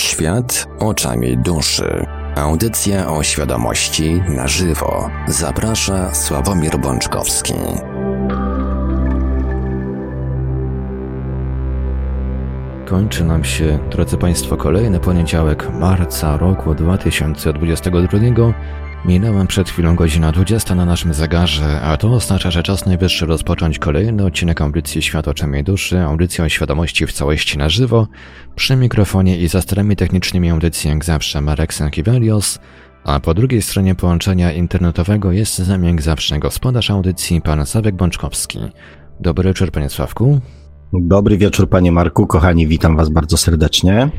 Świat oczami duszy. Audycja o świadomości na żywo. Zaprasza Sławomir Bączkowski. Kończy nam się, drodzy Państwo, kolejny poniedziałek marca roku 2022. Minęła przed chwilą godzina 20 na naszym zegarze, a to oznacza, że czas najwyższy rozpocząć kolejny odcinek audycji Świat oczami duszy, audycją świadomości w całości na żywo. Przy mikrofonie i za starami technicznymi audycji jak zawsze Marek Sankiewelios, a po drugiej stronie połączenia internetowego jest z nami jak zawsze gospodarz audycji, pan Sawek Bączkowski. Dobry wieczór, panie Sławku. Dobry wieczór, panie Marku. Kochani, witam was bardzo serdecznie.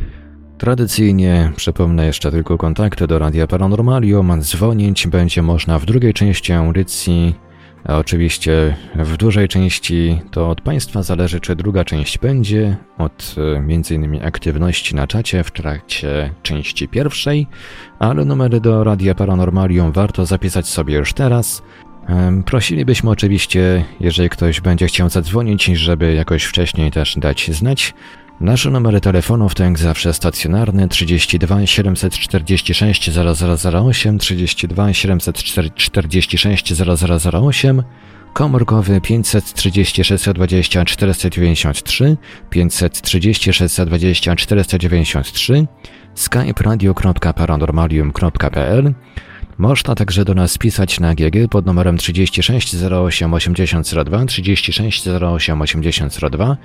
Tradycyjnie przypomnę jeszcze tylko kontakty do Radia Paranormalium. Dzwonić będzie można w drugiej części audycji. A oczywiście w dużej części to od Państwa zależy, czy druga część będzie, od e, m.in. aktywności na czacie w trakcie części pierwszej, ale numery do Radia Paranormalium warto zapisać sobie już teraz. Prosilibyśmy oczywiście, jeżeli ktoś będzie chciał zadzwonić, żeby jakoś wcześniej też dać znać. Nasze numery telefonów to jak zawsze stacjonarny 32 746 0008, 32 746 0008, komórkowy 530 620 493, 530 620 493, skype radio.paranormalium.pl można także do nas pisać na GG pod numerem 36 08 8002 36 08 8002.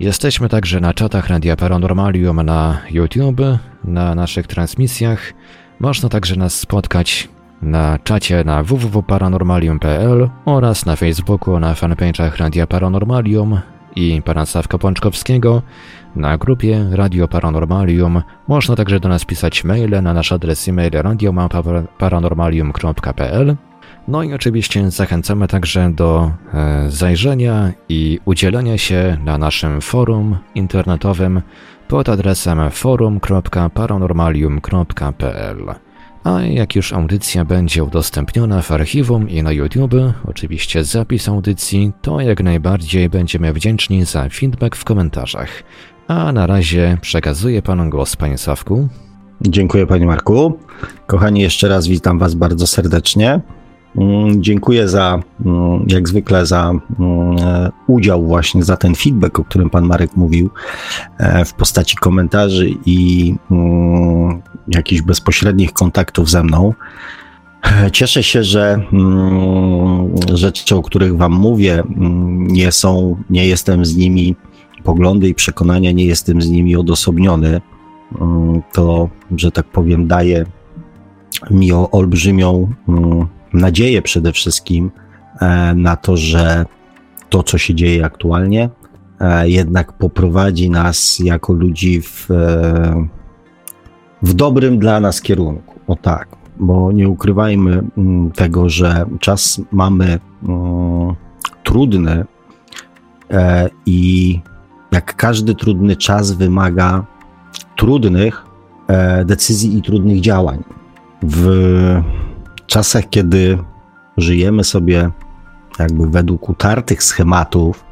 Jesteśmy także na czatach Radia Paranormalium na YouTube, na naszych transmisjach. Można także nas spotkać na czacie na www.paranormalium.pl oraz na Facebooku na fanpage'ach Radia Paranormalium i pana Sławka Pączkowskiego. Na grupie Radio Paranormalium można także do nas pisać maile na nasz adres e-mail radioparanormalium.pl No i oczywiście zachęcamy także do e, zajrzenia i udzielenia się na naszym forum internetowym pod adresem forum.paranormalium.pl. A jak już audycja będzie udostępniona w archiwum i na YouTube, oczywiście zapis audycji, to jak najbardziej będziemy wdzięczni za feedback w komentarzach. A na razie przekazuję panu głos, panie Sawku. Dziękuję, panie Marku. Kochani, jeszcze raz witam was bardzo serdecznie. Mm, dziękuję za, mm, jak zwykle, za mm, udział właśnie, za ten feedback, o którym pan Marek mówił, e, w postaci komentarzy i jakichś bezpośrednich kontaktów ze mną. E, cieszę się, że rzeczy, o których wam mówię, nie są, nie jestem z nimi poglądy i przekonania, nie jestem z nimi odosobniony, to, że tak powiem, daje mi olbrzymią mm, nadzieję przede wszystkim e, na to, że to, co się dzieje aktualnie, e, jednak poprowadzi nas jako ludzi w, e, w dobrym dla nas kierunku. O tak, bo nie ukrywajmy mm, tego, że czas mamy trudny i jak każdy trudny czas wymaga trudnych decyzji i trudnych działań. W czasach, kiedy żyjemy sobie jakby według utartych schematów,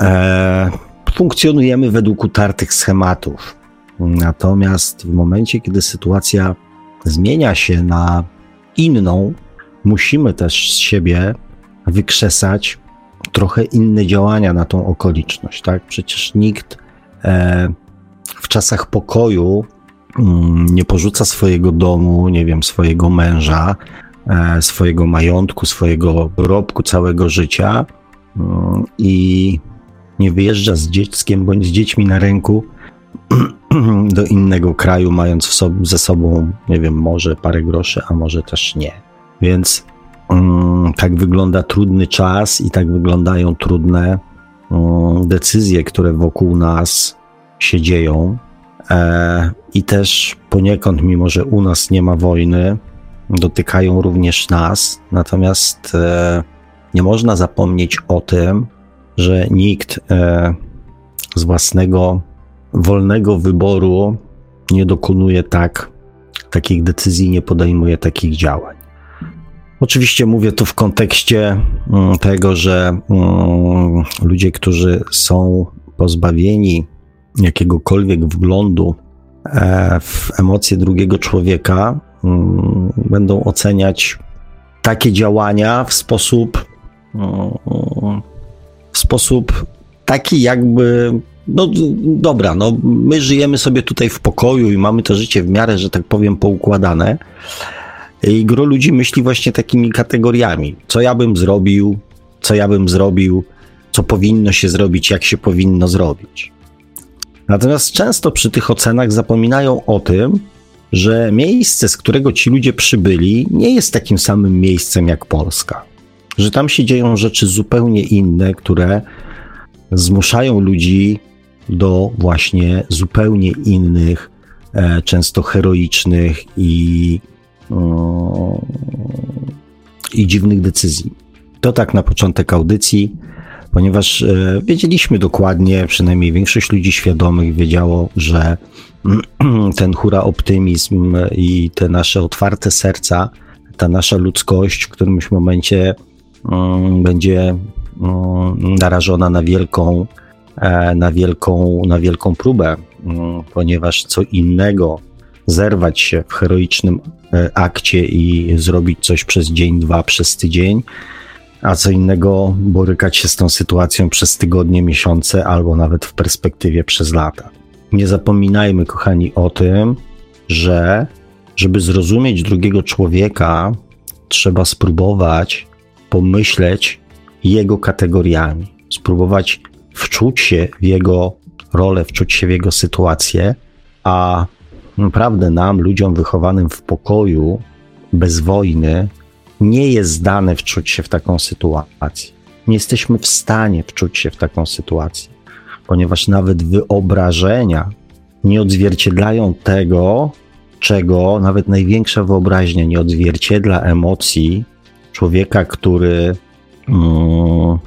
e, funkcjonujemy według utartych schematów. Natomiast w momencie, kiedy sytuacja zmienia się na inną, musimy też z siebie wykrzesać trochę inne działania na tą okoliczność, tak? Przecież nikt e, w czasach pokoju nie porzuca swojego domu, nie wiem, swojego męża, e, swojego majątku, swojego dorobku, całego życia mm, i nie wyjeżdża z dzieckiem bądź z dziećmi na ręku do innego kraju, mając ze sobą, nie wiem, może parę groszy, a może też nie. Więc Mm, tak wygląda trudny czas i tak wyglądają trudne mm, decyzje, które wokół nas się dzieją. E, I też poniekąd, mimo że u nas nie ma wojny, dotykają również nas. Natomiast e, nie można zapomnieć o tym, że nikt e, z własnego wolnego wyboru nie dokonuje tak takich decyzji, nie podejmuje takich działań. Oczywiście mówię tu w kontekście mm, tego, że mm, ludzie, którzy są pozbawieni jakiegokolwiek wglądu e, w emocje drugiego człowieka, mm, będą oceniać takie działania w sposób mm, w sposób taki jakby no dobra, no my żyjemy sobie tutaj w pokoju i mamy to życie w miarę, że tak powiem, poukładane. I gro ludzi myśli właśnie takimi kategoriami. Co ja bym zrobił, co ja bym zrobił, co powinno się zrobić, jak się powinno zrobić. Natomiast często przy tych ocenach zapominają o tym, że miejsce, z którego ci ludzie przybyli, nie jest takim samym miejscem jak Polska. Że tam się dzieją rzeczy zupełnie inne, które zmuszają ludzi do właśnie zupełnie innych, e, często heroicznych i, i dziwnych decyzji. To tak na początek audycji, ponieważ e, wiedzieliśmy dokładnie, przynajmniej większość ludzi świadomych wiedziało, że ten hura optymizm i te nasze otwarte serca, ta nasza ludzkość w którymś momencie mm, będzie mm, narażona na wielką E, na wielką, na wielką próbę, mm, ponieważ co innego zerwać się w heroicznym e, akcie i zrobić coś przez dzień, dwa, przez tydzień, a co innego borykać się z tą sytuacją przez tygodnie, miesiące albo nawet w perspektywie przez lata. Nie zapominajmy, kochani, o tym, że żeby zrozumieć drugiego człowieka, trzeba spróbować pomyśleć jego kategoriami, spróbować wczuć się w jego rolę, wczuć się w jego sytuację, a naprawdę nam, ludziom wychowanym w pokoju, bez wojny, nie jest dane wczuć się w taką sytuację. Nie jesteśmy w stanie wczuć się w taką sytuację, ponieważ nawet wyobrażenia nie odzwierciedlają tego, czego nawet największa wyobraźnia nie odzwierciedla emocji człowieka, który mm,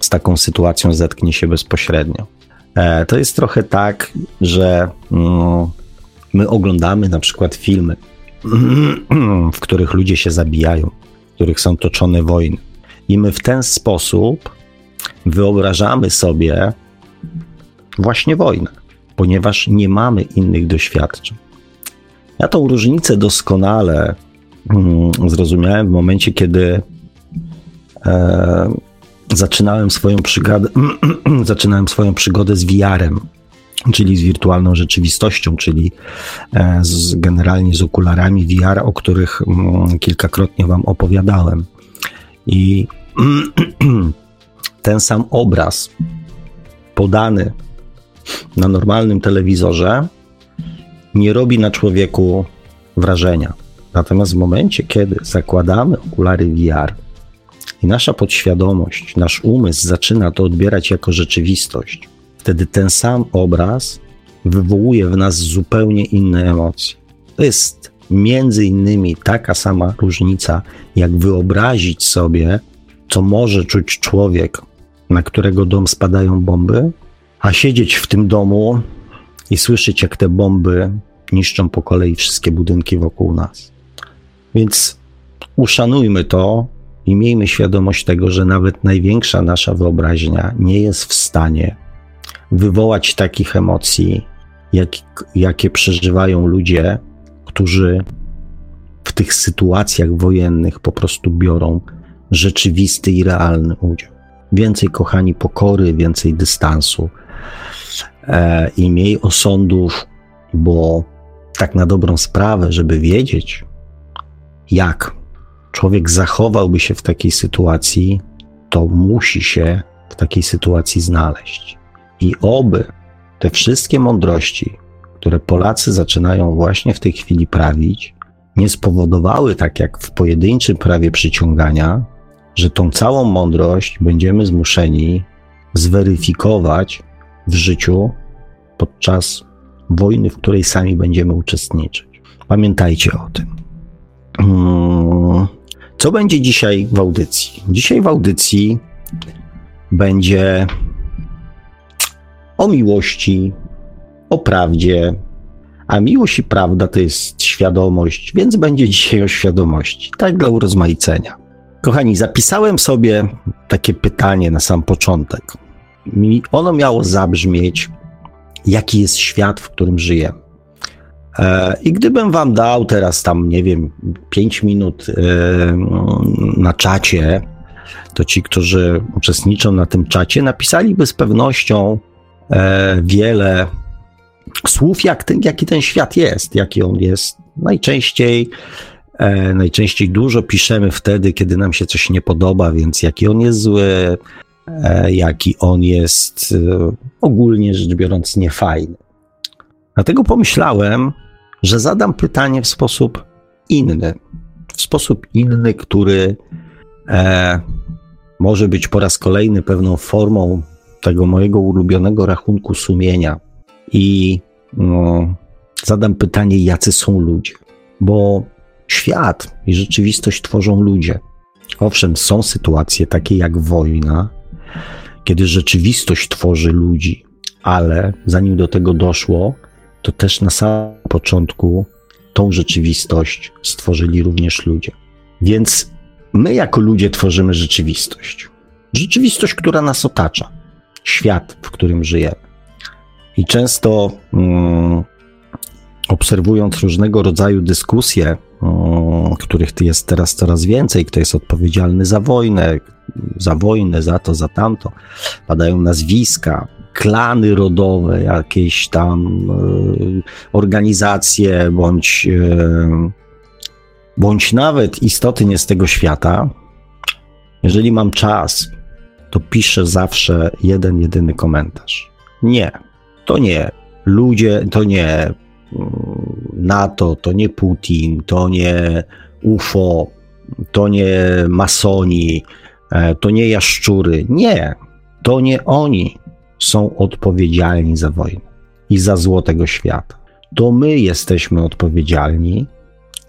z taką sytuacją zetknie się bezpośrednio. E, to jest trochę tak, że mm, my oglądamy na przykład filmy, w których ludzie się zabijają, których są toczone wojny. I my w ten sposób wyobrażamy sobie właśnie wojnę, ponieważ nie mamy innych doświadczeń. Ja tą różnicę doskonale mm, zrozumiałem w momencie, kiedy e, zaczynałem swoją przygodę, zaczynałem swoją przygodę z VR-em, czyli z wirtualną rzeczywistością, czyli e, z, generalnie z okularami VR, o których mm, kilkakrotnie Wam opowiadałem. I ten sam obraz podany na normalnym telewizorze nie robi na człowieku wrażenia. Natomiast w momencie, kiedy zakładamy okulary VR, i nasza podświadomość, nasz umysł zaczyna to odbierać jako rzeczywistość, wtedy ten sam obraz wywołuje w nas zupełnie inne emocje. To jest między innymi taka sama różnica, jak wyobrazić sobie, co może czuć człowiek, na którego dom spadają bomby, a siedzieć w tym domu i słyszeć, jak te bomby niszczą po kolei wszystkie budynki wokół nas. Więc uszanujmy to, i miejmy świadomość tego, że nawet największa nasza wyobraźnia nie jest w stanie wywołać takich emocji, jak, jakie przeżywają ludzie, którzy w tych sytuacjach wojennych po prostu biorą rzeczywisty i realny udział. Więcej, kochani, pokory, więcej dystansu e, i mniej osądów, bo tak na dobrą sprawę, żeby wiedzieć, jak człowiek zachowałby się w takiej sytuacji, to musi się w takiej sytuacji znaleźć. I oby te wszystkie mądrości, które Polacy zaczynają właśnie w tej chwili prawić, nie spowodowały, tak jak w pojedynczym prawie przyciągania, że tą całą mądrość będziemy zmuszeni zweryfikować w życiu podczas wojny, w której sami będziemy uczestniczyć. Pamiętajcie o tym. Hmm. Co będzie dzisiaj w audycji? Dzisiaj w audycji będzie o miłości, o prawdzie, a miłość i prawda to jest świadomość, więc będzie dzisiaj o świadomości, tak dla urozmaicenia. Kochani, zapisałem sobie takie pytanie na sam początek. Ono miało zabrzmieć, jaki jest świat, w którym żyjemy. I gdybym wam dał teraz tam, nie wiem, 5 minut e, na czacie, to ci, którzy uczestniczą na tym czacie, napisaliby z pewnością wiele słów, jak ten, jaki ten świat jest, jaki on jest. Najczęściej, najczęściej dużo piszemy wtedy, kiedy nam się coś nie podoba, więc jaki on jest zły, jaki on jest ogólnie rzecz biorąc niefajny. Dlatego pomyślałem, że zadam pytanie w sposób inny. W sposób inny, który e, może być po raz kolejny pewną formą tego mojego ulubionego rachunku sumienia. I no, zadam pytanie, jacy są ludzie. Bo świat i rzeczywistość tworzą ludzie. Owszem, są sytuacje takie jak wojna, kiedy rzeczywistość tworzy ludzi, ale zanim do tego doszło, to też na samym początku tą rzeczywistość stworzyli również ludzie. Więc my jako ludzie tworzymy rzeczywistość. Rzeczywistość, która nas otacza, świat, w którym żyjemy. I często mm, obserwując różnego rodzaju dyskusje, mm, których jest teraz coraz więcej, kto jest odpowiedzialny za wojnę, za wojnę, za to, za tamto, padają nazwiska, klany rodowe, jakieś tam e, organizacje, bądź, e, bądź nawet istoty nie z tego świata, jeżeli mam czas, to piszę zawsze jeden, jedyny komentarz. Nie, to nie. Ludzie, to nie mm, NATO, to nie Putin, to nie UFO, to nie masoni, e, to nie jaszczury. Nie, to nie oni są odpowiedzialni za wojnę i za zło tego świata. To my jesteśmy odpowiedzialni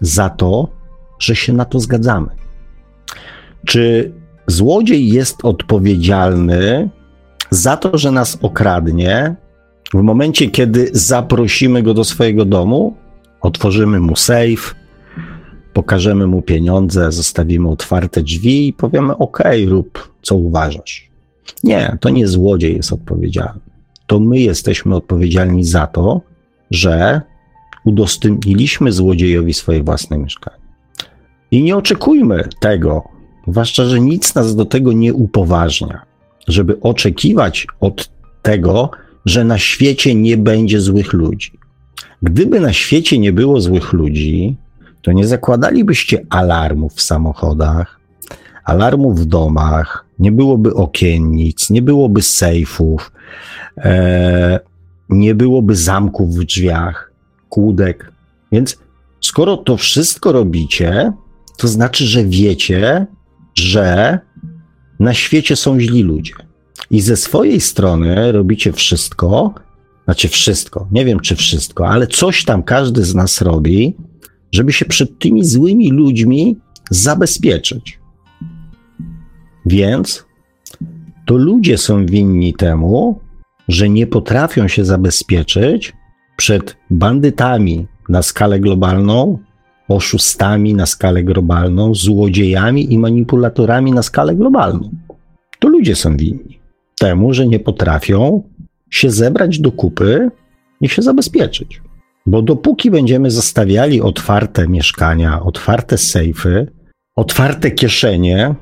za to, że się na to zgadzamy. Czy złodziej jest odpowiedzialny za to, że nas okradnie w momencie, kiedy zaprosimy go do swojego domu, otworzymy mu safe, pokażemy mu pieniądze, zostawimy otwarte drzwi i powiemy: OK, rób co uważasz. Nie, to nie złodziej jest odpowiedzialny. To my jesteśmy odpowiedzialni za to, że udostępniliśmy złodziejowi swoje własne mieszkanie. I nie oczekujmy tego, zwłaszcza, że nic nas do tego nie upoważnia, żeby oczekiwać od tego, że na świecie nie będzie złych ludzi. Gdyby na świecie nie było złych ludzi, to nie zakładalibyście alarmów w samochodach, alarmów w domach, nie byłoby okiennic, nie byłoby sejfów, e, nie byłoby zamków w drzwiach, kłódek. Więc skoro to wszystko robicie, to znaczy, że wiecie, że na świecie są źli ludzie. I ze swojej strony robicie wszystko, znaczy wszystko, nie wiem czy wszystko, ale coś tam każdy z nas robi, żeby się przed tymi złymi ludźmi zabezpieczyć. Więc to ludzie są winni temu, że nie potrafią się zabezpieczyć przed bandytami na skalę globalną, oszustami na skalę globalną, złodziejami i manipulatorami na skalę globalną. To ludzie są winni temu, że nie potrafią się zebrać do kupy i się zabezpieczyć. Bo dopóki będziemy zostawiali otwarte mieszkania, otwarte sejfy, otwarte kieszenie,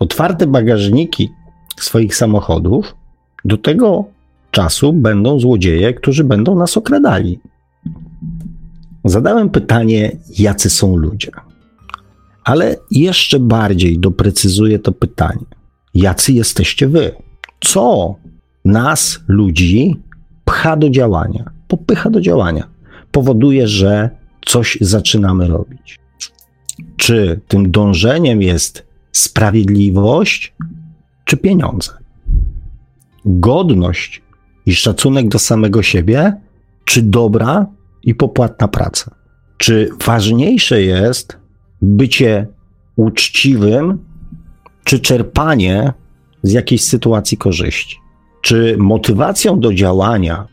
otwarte bagażniki swoich samochodów, do tego czasu będą złodzieje, którzy będą nas okradali. Zadałem pytanie, jacy są ludzie. Ale jeszcze bardziej doprecyzuję to pytanie. Jacy jesteście wy? Co nas, ludzi, pcha do działania, popycha do działania, powoduje, że coś zaczynamy robić? Czy tym dążeniem jest sprawiedliwość czy pieniądze? Godność i szacunek do samego siebie, czy dobra i popłatna praca? Czy ważniejsze jest bycie uczciwym, czy czerpanie z jakiejś sytuacji korzyści? Czy motywacją do działania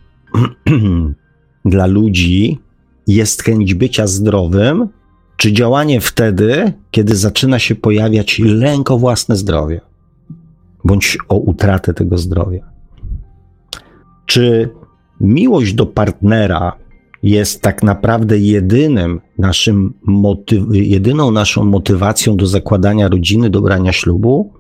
dla ludzi jest chęć bycia zdrowym, czy działanie wtedy, kiedy zaczyna się pojawiać lęk o własne zdrowie, bądź o utratę tego zdrowia? Czy miłość do partnera, jest tak naprawdę jedynym naszym motyw, jedyną naszą motywacją do zakładania rodziny, do brania ślubu?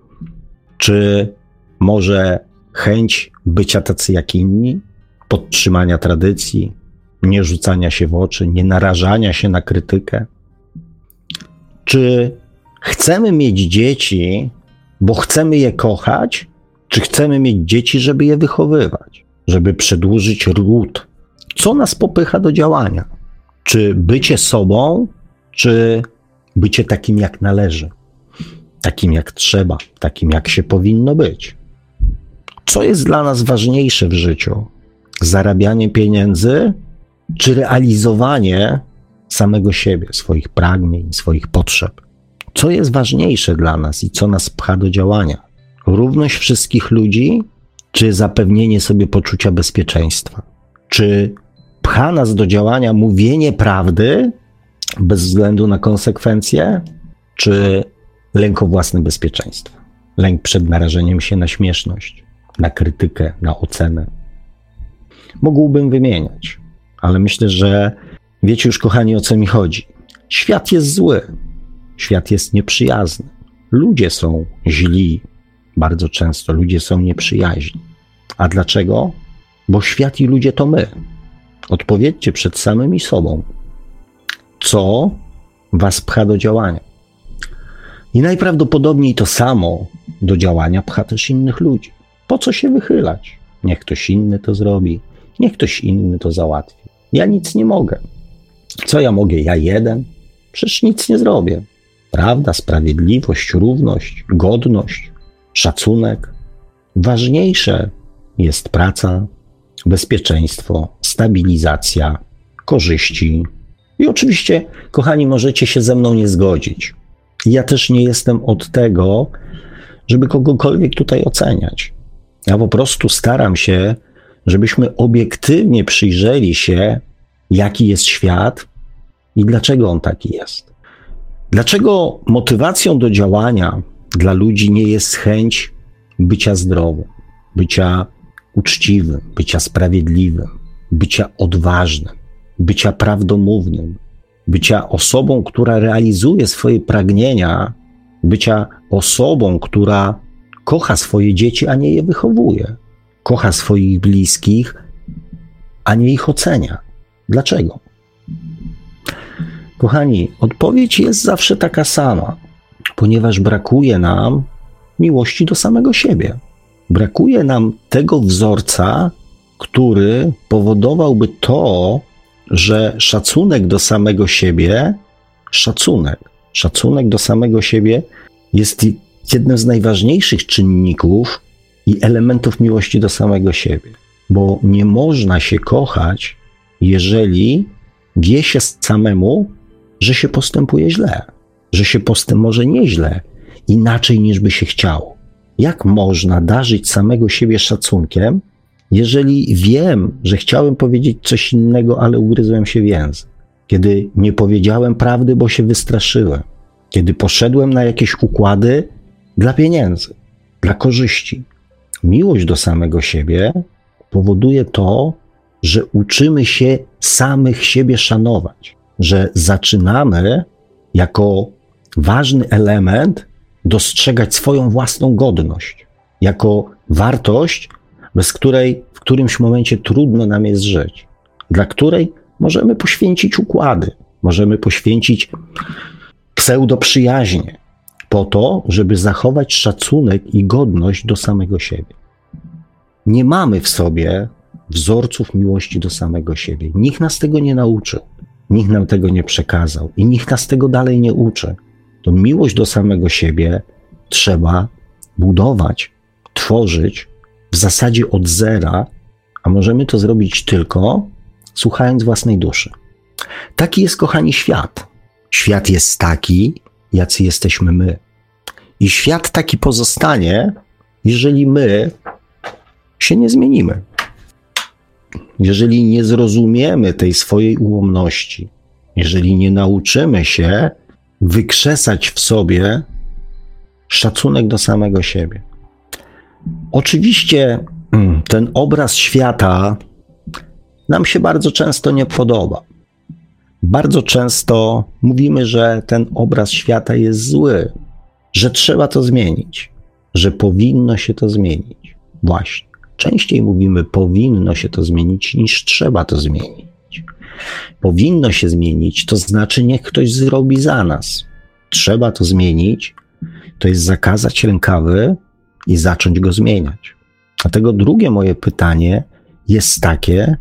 Czy może chęć bycia tacy jak inni, podtrzymania tradycji, nie rzucania się w oczy, nie narażania się na krytykę? Czy chcemy mieć dzieci, bo chcemy je kochać, czy chcemy mieć dzieci, żeby je wychowywać, żeby przedłużyć ród? Co nas popycha do działania? Czy bycie sobą, czy bycie takim, jak należy, takim, jak trzeba, takim, jak się powinno być? Co jest dla nas ważniejsze w życiu? Zarabianie pieniędzy, czy realizowanie samego siebie, swoich pragnień, swoich potrzeb? Co jest ważniejsze dla nas i co nas pcha do działania? Równość wszystkich ludzi, czy zapewnienie sobie poczucia bezpieczeństwa? Czy pcha nas do działania mówienie prawdy bez względu na konsekwencje, czy lęk o własne bezpieczeństwo? Lęk przed narażeniem się na śmieszność, na krytykę, na ocenę. Mógłbym wymieniać, ale myślę, że wiecie już, kochani, o co mi chodzi. Świat jest zły, świat jest nieprzyjazny. Ludzie są źli, bardzo często ludzie są nieprzyjaźni. A dlaczego? Bo świat i ludzie to my. Odpowiedzcie przed samymi sobą, co was pcha do działania. I najprawdopodobniej to samo do działania pcha też innych ludzi. Po co się wychylać? Niech ktoś inny to zrobi, niech ktoś inny to załatwi. Ja nic nie mogę. Co ja mogę? Ja jeden? Przecież nic nie zrobię. Prawda, sprawiedliwość, równość, godność, szacunek. Ważniejsze jest praca, bezpieczeństwo, stabilizacja, korzyści. I oczywiście, kochani, możecie się ze mną nie zgodzić. Ja też nie jestem od tego, żeby kogokolwiek tutaj oceniać. Ja po prostu staram się, żebyśmy obiektywnie przyjrzeli się, jaki jest świat i dlaczego on taki jest. Dlaczego motywacją do działania dla ludzi nie jest chęć bycia zdrowym, bycia uczciwym, bycia sprawiedliwym, bycia odważnym, bycia prawdomównym, bycia osobą, która realizuje swoje pragnienia, bycia osobą, która kocha swoje dzieci, a nie je wychowuje, kocha swoich bliskich, a nie ich ocenia. Dlaczego? Kochani, odpowiedź jest zawsze taka sama, ponieważ brakuje nam miłości do samego siebie. Brakuje nam tego wzorca, który powodowałby to, że szacunek do samego siebie, szacunek, szacunek do samego siebie jest jednym z najważniejszych czynników i elementów miłości do samego siebie. Bo nie można się kochać, jeżeli wie się samemu, że się postępuje źle, że się postępuje może nieźle, inaczej niż by się chciało. Jak można darzyć samego siebie szacunkiem, jeżeli wiem, że chciałem powiedzieć coś innego, ale ugryzłem się w język? Kiedy nie powiedziałem prawdy, bo się wystraszyłem, kiedy poszedłem na jakieś układy dla pieniędzy, dla korzyści. Miłość do samego siebie powoduje to, że uczymy się samych siebie szanować, że zaczynamy jako ważny element dostrzegać swoją własną godność jako wartość, bez której w którymś momencie trudno nam jest żyć, dla której możemy poświęcić układy, możemy poświęcić pseudoprzyjaźnie po to, żeby zachować szacunek i godność do samego siebie. Nie mamy w sobie wzorców miłości do samego siebie. Nikt nas tego nie nauczył, nikt nam tego nie przekazał i nikt nas tego dalej nie uczy to miłość do samego siebie trzeba budować, tworzyć w zasadzie od zera, a możemy to zrobić tylko słuchając własnej duszy. Taki jest, kochani, świat. Świat jest taki, jacy jesteśmy my. I świat taki pozostanie, jeżeli my się nie zmienimy. Jeżeli nie zrozumiemy tej swojej ułomności, jeżeli nie nauczymy się wykrzesać w sobie szacunek do samego siebie. Oczywiście mm, ten obraz świata nam się bardzo często nie podoba. Bardzo często mówimy, że ten obraz świata jest zły, że trzeba to zmienić, że powinno się to zmienić. Właśnie. Częściej mówimy, powinno się to zmienić, niż trzeba to zmienić. Powinno się zmienić, to znaczy niech ktoś zrobi za nas. Trzeba to zmienić, to jest zakazać rękawy i zacząć go zmieniać. Dlatego drugie moje pytanie jest takie: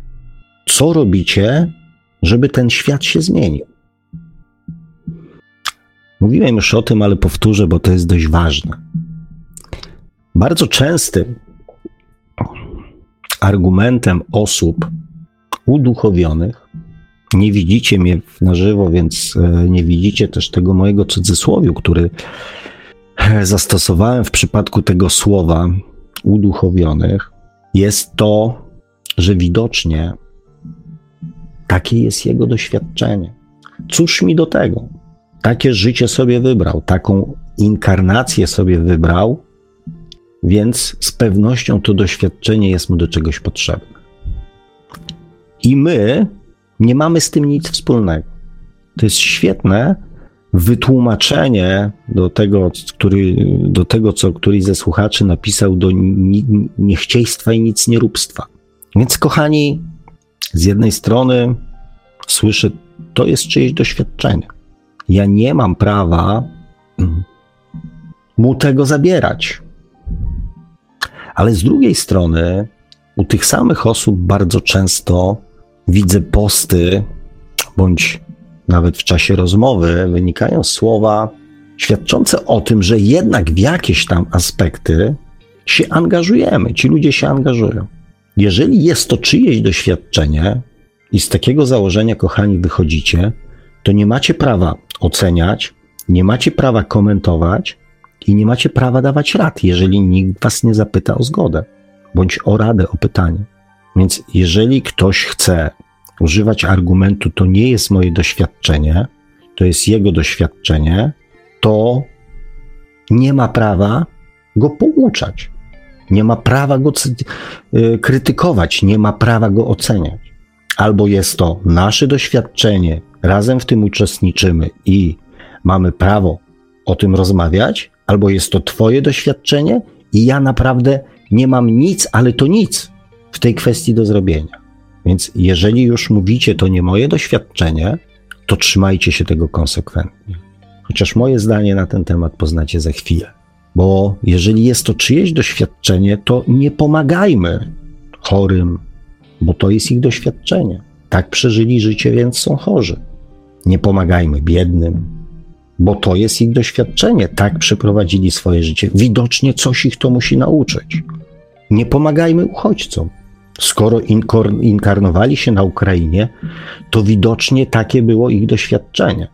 co robicie, żeby ten świat się zmienił? Mówiłem już o tym, ale powtórzę, bo to jest dość ważne. Bardzo częstym argumentem osób uduchowionych, nie widzicie mnie na żywo, więc e, nie widzicie też tego mojego cudzysłowiu, który e, zastosowałem w przypadku tego słowa uduchowionych, jest to, że widocznie takie jest jego doświadczenie. Cóż mi do tego? Takie życie sobie wybrał, taką inkarnację sobie wybrał, więc z pewnością to doświadczenie jest mu do czegoś potrzebne. I my nie mamy z tym nic wspólnego. To jest świetne wytłumaczenie do tego, który, do tego co któryś ze słuchaczy napisał do niechciejstwa i nic nieróbstwa. Więc, kochani, z jednej strony słyszę, to jest czyjeś doświadczenie. Ja nie mam prawa mm, mu tego zabierać. Ale z drugiej strony, u tych samych osób bardzo często widzę posty, bądź nawet w czasie rozmowy wynikają słowa świadczące o tym, że jednak w jakieś tam aspekty się angażujemy, ci ludzie się angażują. Jeżeli jest to czyjeś doświadczenie i z takiego założenia, kochani, wychodzicie, to nie macie prawa oceniać, nie macie prawa komentować i nie macie prawa dawać rad, jeżeli nikt was nie zapyta o zgodę bądź o radę, o pytanie. Więc jeżeli ktoś chce używać argumentu, to nie jest moje doświadczenie, to jest jego doświadczenie, to nie ma prawa go pouczać. Nie ma prawa go y, krytykować, nie ma prawa go oceniać. Albo jest to nasze doświadczenie, razem w tym uczestniczymy i mamy prawo o tym rozmawiać, albo jest to Twoje doświadczenie i ja naprawdę nie mam nic, ale to nic w tej kwestii do zrobienia. Więc jeżeli już mówicie, to nie moje doświadczenie, to trzymajcie się tego konsekwentnie. Chociaż moje zdanie na ten temat poznacie za chwilę. Bo jeżeli jest to czyjeś doświadczenie, to nie pomagajmy chorym, bo to jest ich doświadczenie. Tak przeżyli życie, więc są chorzy. Nie pomagajmy biednym, bo to jest ich doświadczenie. Tak przeprowadzili swoje życie. Widocznie coś ich to musi nauczyć. Nie pomagajmy uchodźcom. Skoro inkarnowali się na Ukrainie, to widocznie takie było ich doświadczenie.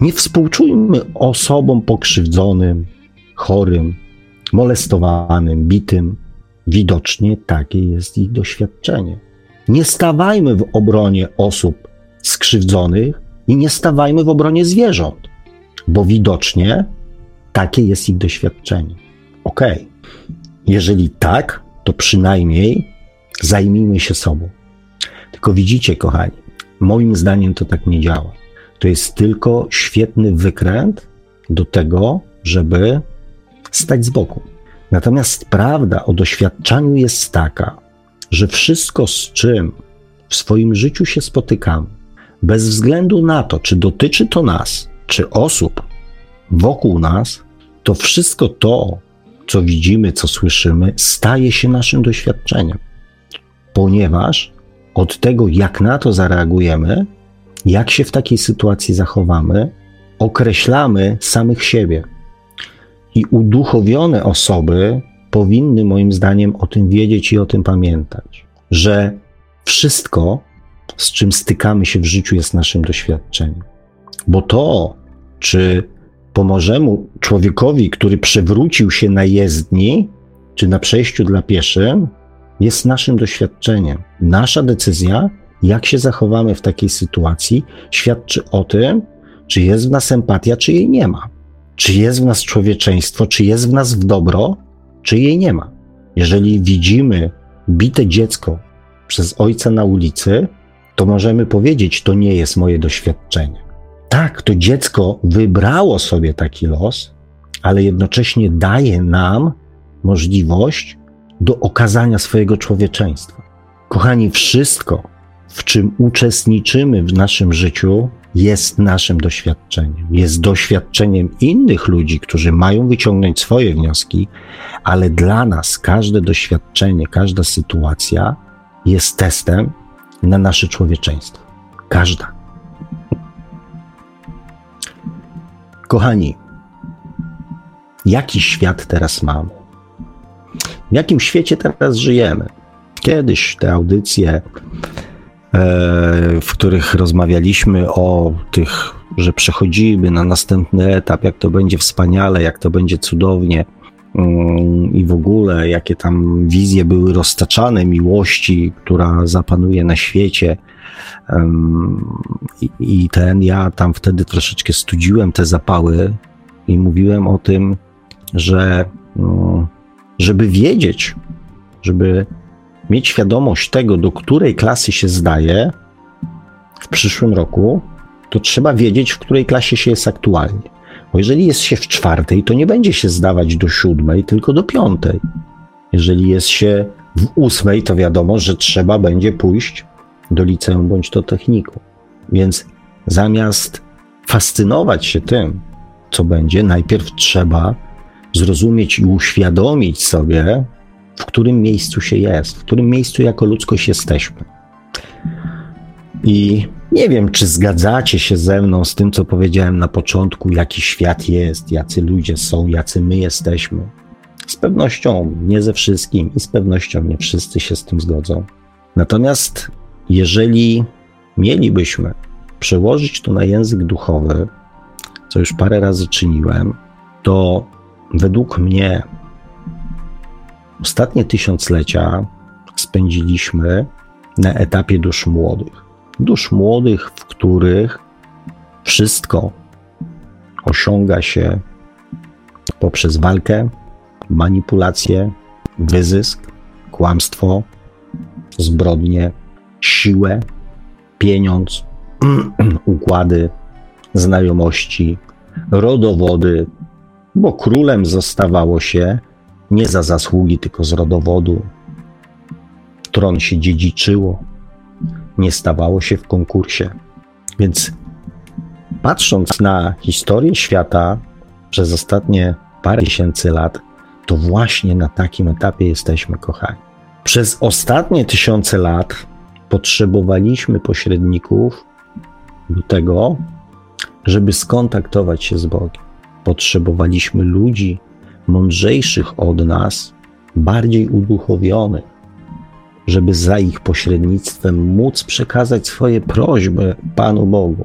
Nie współczujmy osobom pokrzywdzonym, chorym, molestowanym, bitym. Widocznie takie jest ich doświadczenie. Nie stawajmy w obronie osób skrzywdzonych i nie stawajmy w obronie zwierząt, bo widocznie takie jest ich doświadczenie. Okej, okay. jeżeli tak, to przynajmniej zajmijmy się sobą. Tylko widzicie, kochani, moim zdaniem to tak nie działa. To jest tylko świetny wykręt do tego, żeby stać z boku. Natomiast prawda o doświadczaniu jest taka, że wszystko, z czym w swoim życiu się spotykamy, bez względu na to, czy dotyczy to nas, czy osób wokół nas, to wszystko to, co widzimy, co słyszymy, staje się naszym doświadczeniem. Ponieważ od tego, jak na to zareagujemy, jak się w takiej sytuacji zachowamy, określamy samych siebie. I uduchowione osoby powinny, moim zdaniem, o tym wiedzieć i o tym pamiętać, że wszystko, z czym stykamy się w życiu, jest naszym doświadczeniem. Bo to, czy pomożemy człowiekowi, który przewrócił się na jezdni, czy na przejściu dla pieszym, jest naszym doświadczeniem. Nasza decyzja, jak się zachowamy w takiej sytuacji, świadczy o tym, czy jest w nas empatia, czy jej nie ma. Czy jest w nas człowieczeństwo, czy jest w nas w dobro, czy jej nie ma. Jeżeli widzimy bite dziecko przez ojca na ulicy, to możemy powiedzieć, to nie jest moje doświadczenie. Tak, to dziecko wybrało sobie taki los, ale jednocześnie daje nam możliwość do okazania swojego człowieczeństwa. Kochani, wszystko, w czym uczestniczymy w naszym życiu, jest naszym doświadczeniem. Jest doświadczeniem innych ludzi, którzy mają wyciągnąć swoje wnioski, ale dla nas każde doświadczenie, każda sytuacja jest testem na nasze człowieczeństwo. Każda. Kochani, jaki świat teraz mamy? W jakim świecie teraz żyjemy? Kiedyś te audycje, e, w których rozmawialiśmy o tych, że przechodzimy na następny etap, jak to będzie wspaniale, jak to będzie cudownie mm, i w ogóle jakie tam wizje były roztaczane miłości, która zapanuje na świecie. I ten, ja tam wtedy troszeczkę studziłem te zapały i mówiłem o tym, że no, żeby wiedzieć, żeby mieć świadomość tego, do której klasy się zdaje w przyszłym roku, to trzeba wiedzieć, w której klasie się jest aktualnie. Bo jeżeli jest się w czwartej, to nie będzie się zdawać do siódmej, tylko do piątej. Jeżeli jest się w ósmej, to wiadomo, że trzeba będzie pójść do liceum bądź do techniku. Więc zamiast fascynować się tym, co będzie, najpierw trzeba zrozumieć i uświadomić sobie, w którym miejscu się jest, w którym miejscu jako ludzkość jesteśmy. I nie wiem, czy zgadzacie się ze mną z tym, co powiedziałem na początku, jaki świat jest, jacy ludzie są, jacy my jesteśmy. Z pewnością nie ze wszystkim i z pewnością nie wszyscy się z tym zgodzą. Natomiast jeżeli mielibyśmy przełożyć to na język duchowy, co już parę razy czyniłem, to według mnie ostatnie tysiąclecia spędziliśmy na etapie dusz młodych. Dusz młodych, w których wszystko osiąga się poprzez walkę, manipulację, wyzysk, kłamstwo, zbrodnie, siłę, pieniądz, układy, znajomości, rodowody, bo królem zostawało się nie za zasługi, tylko z rodowodu. Tron się dziedziczyło, nie stawało się w konkursie. Więc patrząc na historię świata przez ostatnie parę tysięcy lat, to właśnie na takim etapie jesteśmy kochani. Przez ostatnie tysiące lat potrzebowaliśmy pośredników do tego, żeby skontaktować się z Bogiem. Potrzebowaliśmy ludzi mądrzejszych od nas, bardziej uduchowionych, żeby za ich pośrednictwem móc przekazać swoje prośby Panu Bogu.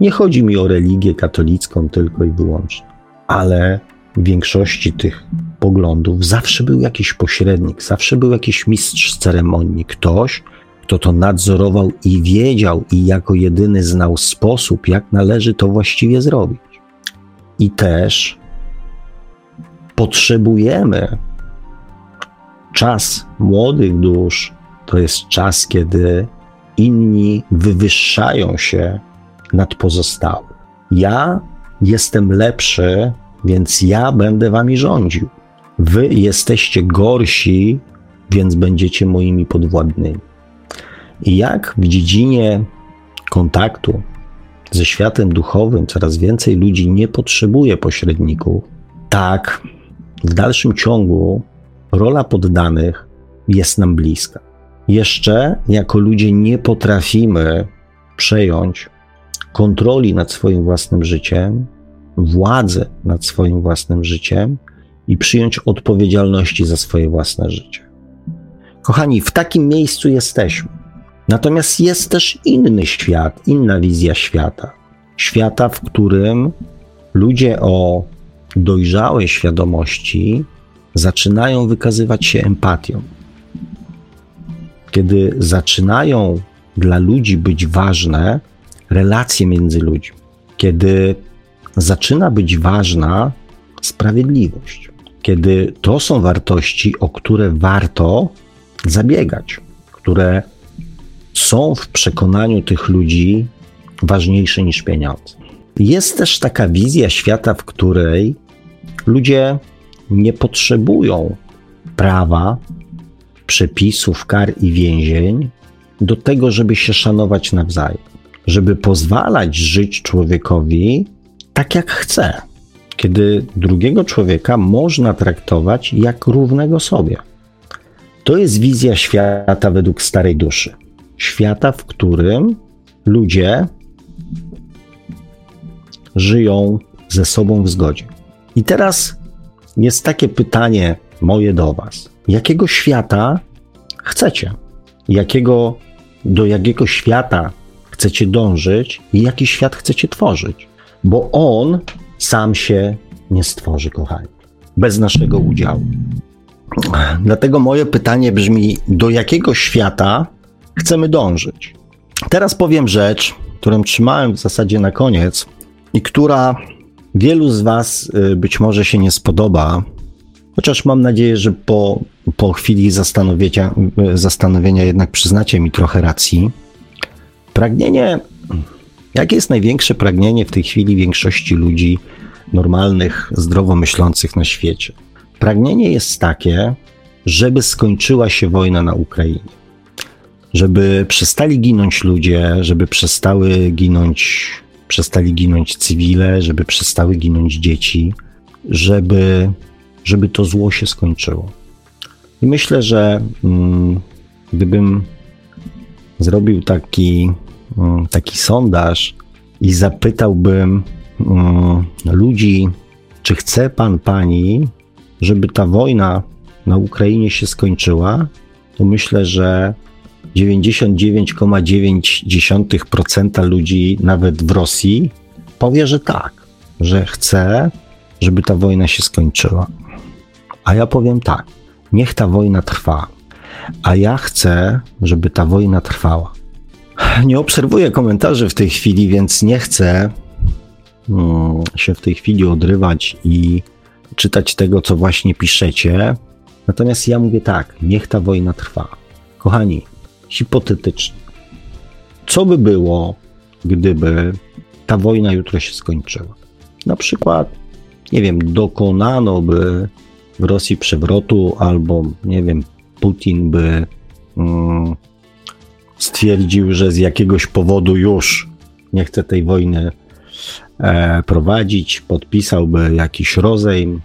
Nie chodzi mi o religię katolicką tylko i wyłącznie, ale w większości tych poglądów zawsze był jakiś pośrednik, zawsze był jakiś mistrz ceremonii, ktoś, kto to nadzorował i wiedział, i jako jedyny znał sposób, jak należy to właściwie zrobić. I też potrzebujemy czas młodych dusz, to jest czas, kiedy inni wywyższają się nad pozostałych. Ja jestem lepszy, więc ja będę wami rządził. Wy jesteście gorsi, więc będziecie moimi podwładnymi. Jak w dziedzinie kontaktu ze światem duchowym coraz więcej ludzi nie potrzebuje pośredników, tak w dalszym ciągu rola poddanych jest nam bliska. Jeszcze jako ludzie nie potrafimy przejąć kontroli nad swoim własnym życiem, władzy nad swoim własnym życiem i przyjąć odpowiedzialności za swoje własne życie. Kochani, w takim miejscu jesteśmy. Natomiast jest też inny świat, inna wizja świata. Świata, w którym ludzie o dojrzałej świadomości zaczynają wykazywać się empatią. Kiedy zaczynają dla ludzi być ważne relacje między ludźmi, kiedy zaczyna być ważna sprawiedliwość, kiedy to są wartości, o które warto zabiegać, które są w przekonaniu tych ludzi ważniejsze niż pieniądze. Jest też taka wizja świata, w której ludzie nie potrzebują prawa, przepisów, kar i więzień do tego, żeby się szanować nawzajem, żeby pozwalać żyć człowiekowi tak, jak chce, kiedy drugiego człowieka można traktować jak równego sobie. To jest wizja świata według starej duszy. Świata, w którym ludzie żyją ze sobą w zgodzie. I teraz jest takie pytanie moje do Was. Jakiego świata chcecie? Jakiego, do jakiego świata chcecie dążyć i jaki świat chcecie tworzyć? Bo on sam się nie stworzy, kochani, bez naszego udziału. Dlatego moje pytanie brzmi: do jakiego świata chcemy dążyć? Teraz powiem rzecz, którą trzymałem w zasadzie na koniec i która wielu z Was y, być może się nie spodoba, chociaż mam nadzieję, że po, po chwili zastanowienia, y, zastanowienia jednak przyznacie mi trochę racji. Pragnienie, jakie jest największe pragnienie w tej chwili większości ludzi normalnych, zdrowo myślących na świecie? Pragnienie jest takie, żeby skończyła się wojna na Ukrainie. Żeby przestali ginąć ludzie, żeby przestały ginąć, przestali ginąć cywile, żeby przestały ginąć dzieci, żeby, żeby to zło się skończyło. I myślę, że mm, gdybym zrobił taki, mm, taki sondaż i zapytałbym mm, ludzi, czy chce pan, pani, żeby ta wojna na Ukrainie się skończyła, to myślę, że 99,9% ludzi, nawet w Rosji, powie, że tak, że chce, żeby ta wojna się skończyła. A ja powiem tak, niech ta wojna trwa, a ja chcę, żeby ta wojna trwała. Nie obserwuję komentarzy w tej chwili, więc nie chcę mm, się w tej chwili odrywać i czytać tego, co właśnie piszecie. Natomiast ja mówię tak, niech ta wojna trwa. Kochani, hipotetycznie, co by było, gdyby ta wojna jutro się skończyła? Na przykład, nie wiem, dokonano by w Rosji przewrotu, albo nie wiem, Putin by mm, stwierdził, że z jakiegoś powodu już nie chce tej wojny e, prowadzić, podpisałby jakiś rozejm,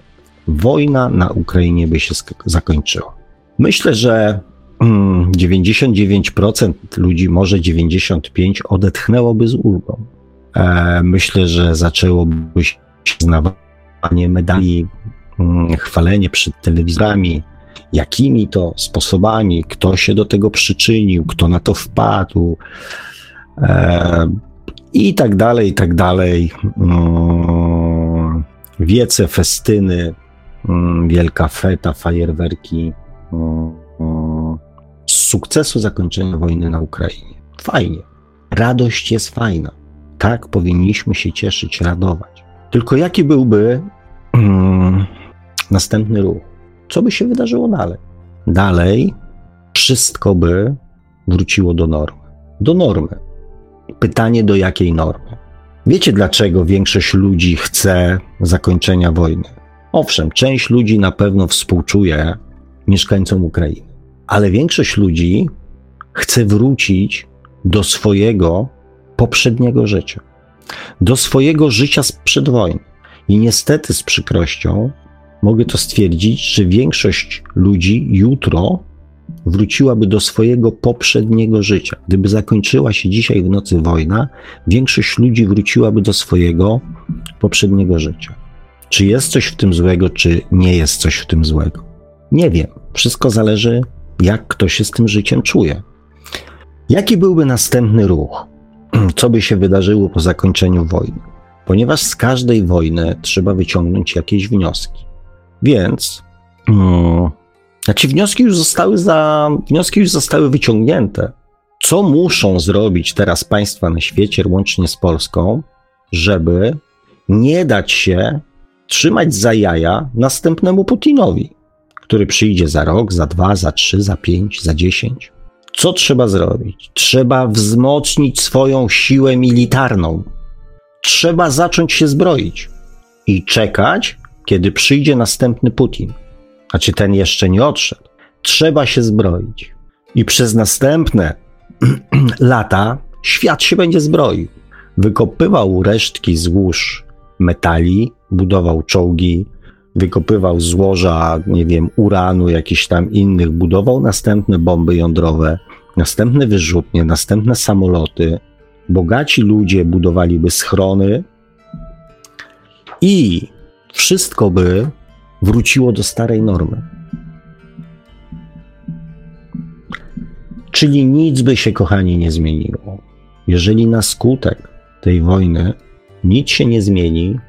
wojna na Ukrainie by się zakończyła. Myślę, że 99% mm, ludzi, może 95% odetchnęłoby z ulgą. E, myślę, że zaczęłoby się znawanie medali, mm, chwalenie przed telewizorami, jakimi to sposobami, kto się do tego przyczynił, kto na to wpadł. E, i tak dalej, i tak dalej. Mm, wiece, festyny, mm, wielka feta, fajerwerki sukcesu zakończenia wojny na Ukrainie. Fajnie. Radość jest fajna. Tak, powinniśmy się cieszyć, radować. Tylko jaki byłby następny ruch? Co by się wydarzyło dalej? Dalej wszystko by wróciło do normy. Do normy Pytanie, do jakiej normy? Wiecie, dlaczego większość ludzi chce zakończenia wojny? Owszem, część ludzi na pewno współczuje mieszkańcom Ukrainy, ale większość ludzi chce wrócić do swojego poprzedniego życia, do swojego życia sprzed wojny. I niestety z przykrością mogę to stwierdzić, że większość ludzi jutro wróciłaby do swojego poprzedniego życia. Gdyby zakończyła się dzisiaj w nocy wojna, większość ludzi wróciłaby do swojego poprzedniego życia. Czy jest coś w tym złego, czy nie jest coś w tym złego? Nie wiem. Wszystko zależy, jak ktoś się z tym życiem czuje. Jaki byłby następny ruch? Co by się wydarzyło po zakończeniu wojny? Ponieważ z każdej wojny trzeba wyciągnąć jakieś wnioski. Więc. Hmm, znaczy wnioski już zostały za, wnioski już zostały wyciągnięte. Co muszą zrobić teraz państwa na świecie, łącznie z Polską, żeby nie dać się trzymać za jaja następnemu Putinowi, który przyjdzie za rok, za dwa, za trzy, za pięć, za dziesięć. Co trzeba zrobić? Trzeba wzmocnić swoją siłę militarną. Trzeba zacząć się zbroić i czekać, kiedy przyjdzie następny Putin. Znaczy, ten jeszcze nie odszedł. Trzeba się zbroić. I przez następne lata świat się będzie zbroił. Wykopywał resztki złóż metali, budował czołgi, wykopywał złoża, nie wiem, uranu, jakichś tam innych, budował następne bomby jądrowe, następne wyrzutnie, następne samoloty. Bogaci ludzie budowaliby schrony i wszystko by wróciło do starej normy. Czyli nic by się, kochani, nie zmieniło. Jeżeli na skutek tej wojny nic się nie zmieni,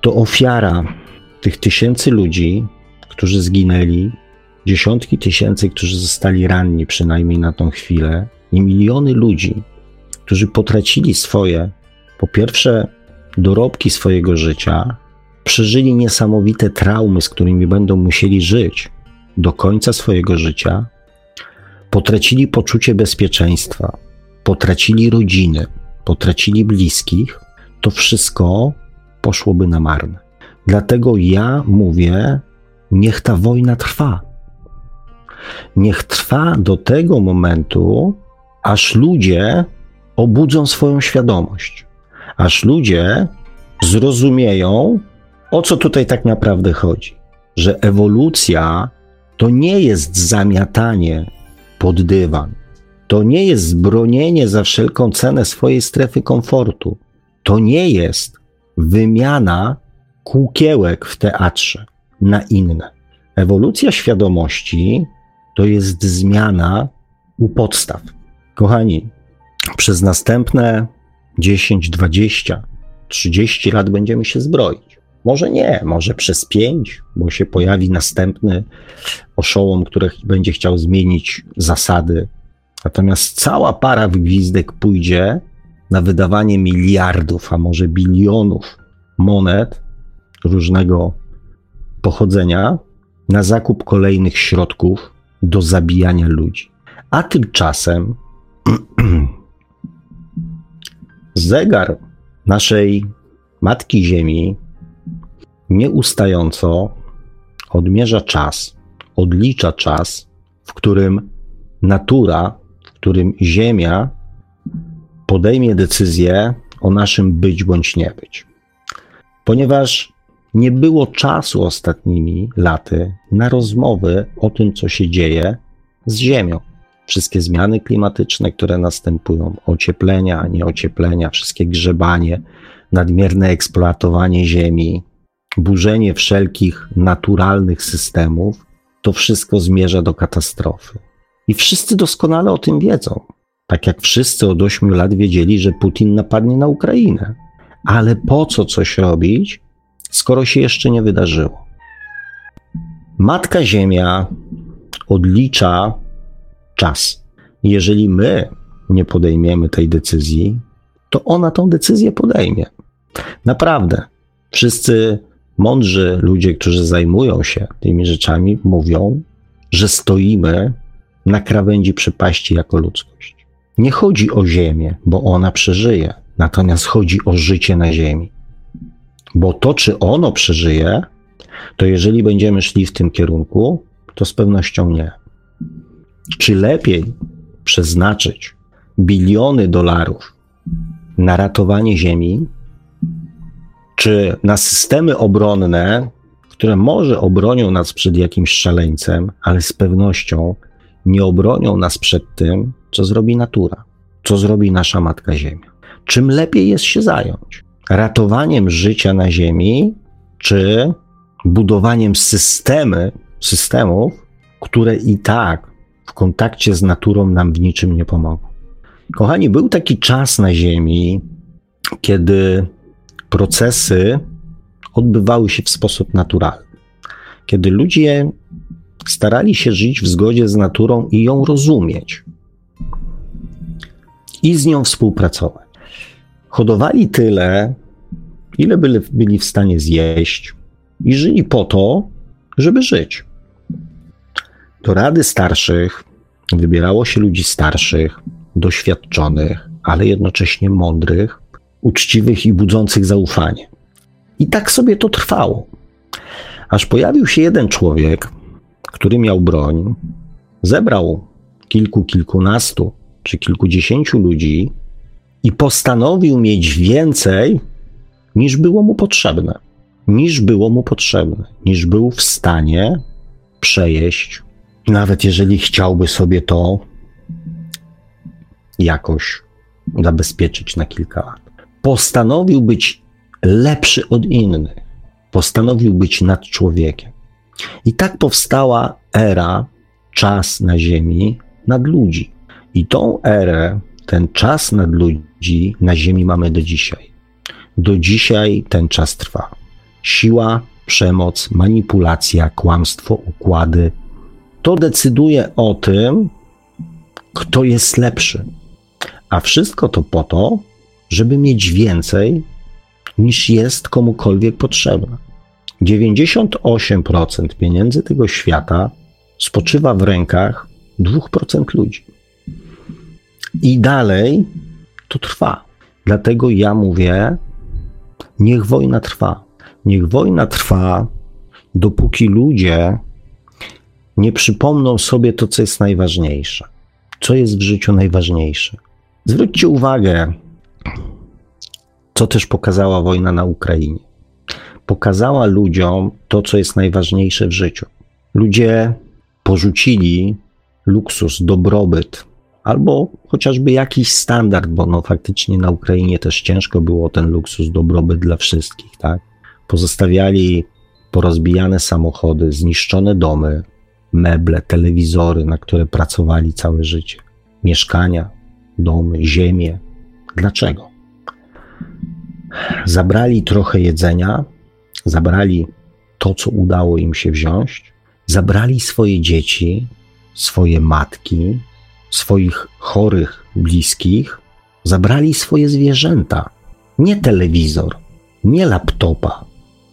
to ofiara tych tysięcy ludzi, którzy zginęli, dziesiątki tysięcy, którzy zostali ranni przynajmniej na tą chwilę, i miliony ludzi, którzy potracili swoje, po pierwsze, dorobki swojego życia, przeżyli niesamowite traumy, z którymi będą musieli żyć do końca swojego życia, potracili poczucie bezpieczeństwa, potracili rodziny, potracili bliskich, to wszystko poszłoby na marne. Dlatego ja mówię, niech ta wojna trwa. Niech trwa do tego momentu, aż ludzie obudzą swoją świadomość, aż ludzie zrozumieją, o co tutaj tak naprawdę chodzi. Że ewolucja to nie jest zamiatanie pod dywan, to nie jest bronienie za wszelką cenę swojej strefy komfortu, to nie jest wymiana kółkiełek w teatrze na inne. Ewolucja świadomości to jest zmiana u podstaw. Kochani, przez następne 10, 20, 30 lat będziemy się zbroić. Może nie, może przez 5, bo się pojawi następny oszołom, który będzie chciał zmienić zasady. Natomiast cała para gwizdek pójdzie na wydawanie miliardów, a może bilionów monet różnego pochodzenia na zakup kolejnych środków do zabijania ludzi. A tymczasem zegar naszej Matki Ziemi nieustająco odmierza czas, odlicza czas, w którym natura, w którym Ziemia podejmie decyzję o naszym być bądź nie być. Ponieważ nie było czasu ostatnimi laty na rozmowy o tym, co się dzieje z Ziemią. Wszystkie zmiany klimatyczne, które następują, ocieplenia, nieocieplenia, wszystkie grzebanie, nadmierne eksploatowanie Ziemi, burzenie wszelkich naturalnych systemów, to wszystko zmierza do katastrofy. I wszyscy doskonale o tym wiedzą. Tak jak wszyscy od 8 lat wiedzieli, że Putin napadnie na Ukrainę. Ale po co coś robić, skoro się jeszcze nie wydarzyło? Matka Ziemia odlicza czas. Jeżeli my nie podejmiemy tej decyzji, to ona tą decyzję podejmie. Naprawdę. Wszyscy mądrzy ludzie, którzy zajmują się tymi rzeczami, mówią, że stoimy na krawędzi przepaści jako ludzkość. Nie chodzi o Ziemię, bo ona przeżyje, natomiast chodzi o życie na Ziemi. Bo to, czy ono przeżyje, to jeżeli będziemy szli w tym kierunku, to z pewnością nie. Czy lepiej przeznaczyć biliony dolarów na ratowanie Ziemi, czy na systemy obronne, które może obronią nas przed jakimś szaleńcem, ale z pewnością nie obronią nas przed tym, co zrobi natura, co zrobi nasza Matka Ziemia. Czym lepiej jest się zająć? Ratowaniem życia na Ziemi, czy budowaniem systemy, systemów, które i tak w kontakcie z naturą nam w niczym nie pomogą. Kochani, był taki czas na Ziemi, kiedy procesy odbywały się w sposób naturalny. Kiedy ludzie starali się żyć w zgodzie z naturą i ją rozumieć, i z nią współpracować. Hodowali tyle, ile byli, byli w stanie zjeść, i żyli po to, żeby żyć. Do rady starszych Wybierało się ludzi starszych, doświadczonych, ale jednocześnie mądrych, uczciwych i budzących zaufanie. I tak sobie to trwało. Aż pojawił się jeden człowiek, który miał broń, zebrał kilku, kilkunastu czy kilkudziesięciu ludzi i postanowił mieć więcej, niż było mu potrzebne. Niż było mu potrzebne, niż był w stanie przejeść, nawet jeżeli chciałby sobie to jakoś zabezpieczyć na kilka lat. Postanowił być lepszy od innych, postanowił być nad człowiekiem. I tak powstała era, czas na Ziemi, nad ludzi. I tą erę, ten czas nad ludzi na Ziemi mamy do dzisiaj. Do dzisiaj ten czas trwa. Siła, przemoc, manipulacja, kłamstwo, układy to decyduje o tym, kto jest lepszy. A wszystko to po to, żeby mieć więcej niż jest komukolwiek potrzebne. 98% pieniędzy tego świata spoczywa w rękach 2% ludzi. I dalej to trwa. Dlatego ja mówię, niech wojna trwa. Niech wojna trwa, dopóki ludzie nie przypomną sobie to, co jest najważniejsze. Co jest w życiu najważniejsze? Zwróćcie uwagę, co też pokazała wojna na Ukrainie. Pokazała ludziom to, co jest najważniejsze w życiu. Ludzie porzucili luksus, dobrobyt, albo chociażby jakiś standard, bo no faktycznie na Ukrainie też ciężko było ten luksus, dobrobyt dla wszystkich, tak? Pozostawiali porozbijane samochody, zniszczone domy, meble, telewizory, na które pracowali całe życie, mieszkania, domy, ziemię. Dlaczego? Zabrali trochę jedzenia, zabrali to, co udało im się wziąć, zabrali swoje dzieci, swoje matki, swoich chorych bliskich, zabrali swoje zwierzęta. Nie telewizor, nie laptopa,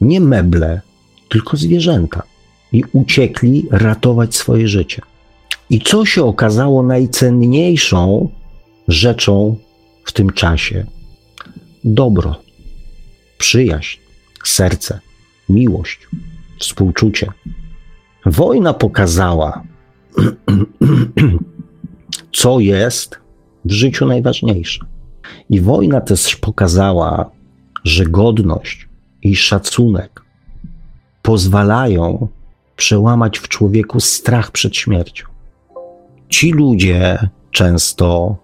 nie meble, tylko zwierzęta. I uciekli ratować swoje życie. I co się okazało najcenniejszą rzeczą w tym czasie? Dobro, przyjaźń, serce, miłość, współczucie. Wojna pokazała, co jest w życiu najważniejsze. I wojna też pokazała, że godność i szacunek pozwalają przełamać w człowieku strach przed śmiercią. Ci ludzie często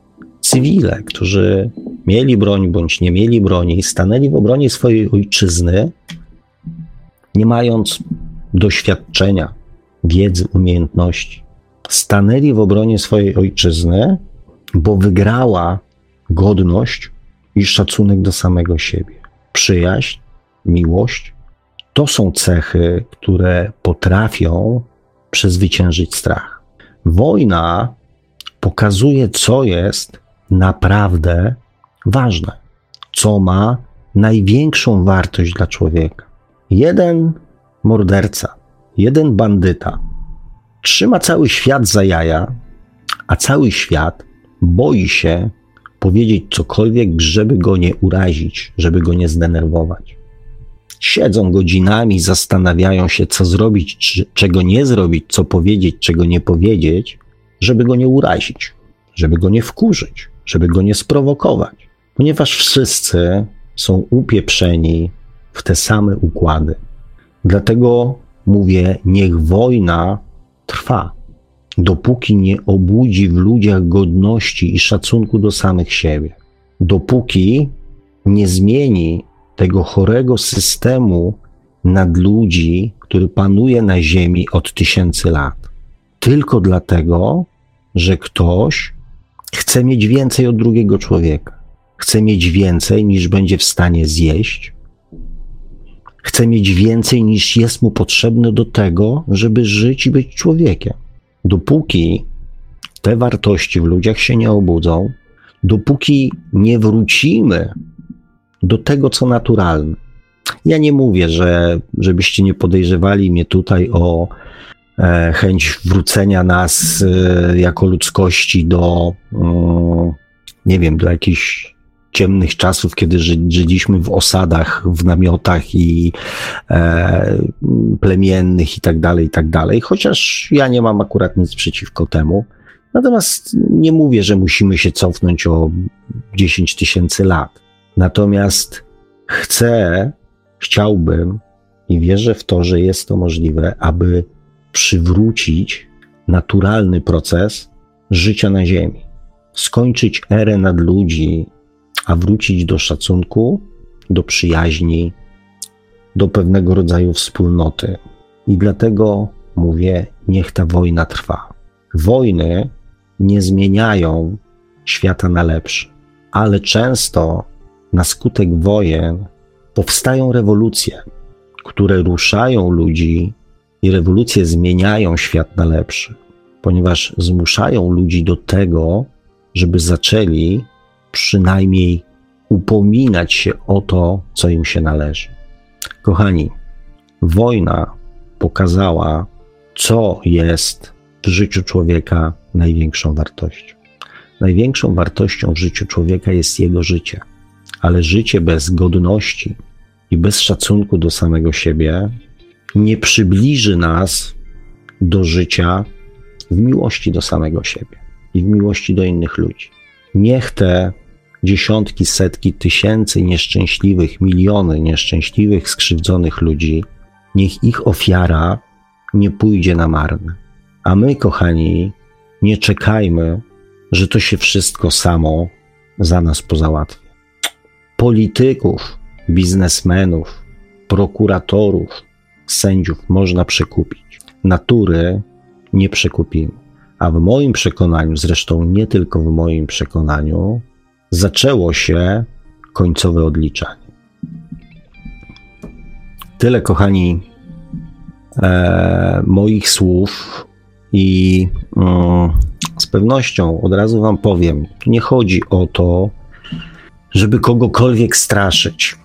cywile, którzy mieli broń bądź nie mieli broni, stanęli w obronie swojej ojczyzny, nie mając doświadczenia, wiedzy, umiejętności. Stanęli w obronie swojej ojczyzny, bo wygrała godność i szacunek do samego siebie. Przyjaźń, miłość to są cechy, które potrafią przezwyciężyć strach. Wojna pokazuje, co jest naprawdę ważne, co ma największą wartość dla człowieka. Jeden morderca, jeden bandyta trzyma cały świat za jaja, a cały świat boi się powiedzieć cokolwiek, żeby go nie urazić, żeby go nie zdenerwować. Siedzą godzinami, zastanawiają się, co zrobić, czego nie zrobić, co powiedzieć, czego nie powiedzieć, żeby go nie urazić, żeby go nie wkurzyć, żeby go nie sprowokować, ponieważ wszyscy są upieprzeni w te same układy. Dlatego mówię, niech wojna trwa, dopóki nie obudzi w ludziach godności i szacunku do samych siebie, dopóki nie zmieni tego chorego systemu nad ludzi, który panuje na Ziemi od tysięcy lat. Tylko dlatego, że ktoś chce mieć więcej od drugiego człowieka. Chce mieć więcej niż będzie w stanie zjeść. Chce mieć więcej niż jest mu potrzebne do tego, żeby żyć i być człowiekiem. Dopóki te wartości w ludziach się nie obudzą, dopóki nie wrócimy do tego, co naturalne. Ja nie mówię, że żebyście nie podejrzewali mnie tutaj o e, chęć wrócenia nas e, jako ludzkości do, mm, nie wiem, do jakichś ciemnych czasów, kiedy żyliśmy w osadach, w namiotach i e, plemiennych i tak dalej, i tak dalej. Chociaż ja nie mam akurat nic przeciwko temu. Natomiast nie mówię, że musimy się cofnąć o 10 tysięcy lat. Natomiast chcę, chciałbym i wierzę w to, że jest to możliwe, aby przywrócić naturalny proces życia na Ziemi. Skończyć erę nad ludzi, a wrócić do szacunku, do przyjaźni, do pewnego rodzaju wspólnoty. I dlatego mówię, niech ta wojna trwa. Wojny nie zmieniają świata na lepszy, ale często na skutek wojen powstają rewolucje, które ruszają ludzi i rewolucje zmieniają świat na lepszy, ponieważ zmuszają ludzi do tego, żeby zaczęli przynajmniej upominać się o to, co im się należy. Kochani, wojna pokazała, co jest w życiu człowieka największą wartością. Największą wartością w życiu człowieka jest jego życie, ale życie bez godności i bez szacunku do samego siebie nie przybliży nas do życia w miłości do samego siebie i w miłości do innych ludzi. Niech te dziesiątki, setki tysięcy nieszczęśliwych, miliony nieszczęśliwych, skrzywdzonych ludzi, niech ich ofiara nie pójdzie na marne. A my, kochani, nie czekajmy, że to się wszystko samo za nas pozałatwi. Polityków, biznesmenów, prokuratorów, sędziów można przekupić. Natury nie przekupimy. A w moim przekonaniu, zresztą nie tylko w moim przekonaniu, zaczęło się końcowe odliczanie. Tyle, kochani, e, moich słów i mm, z pewnością od razu Wam powiem, nie chodzi o to, żeby kogokolwiek straszyć,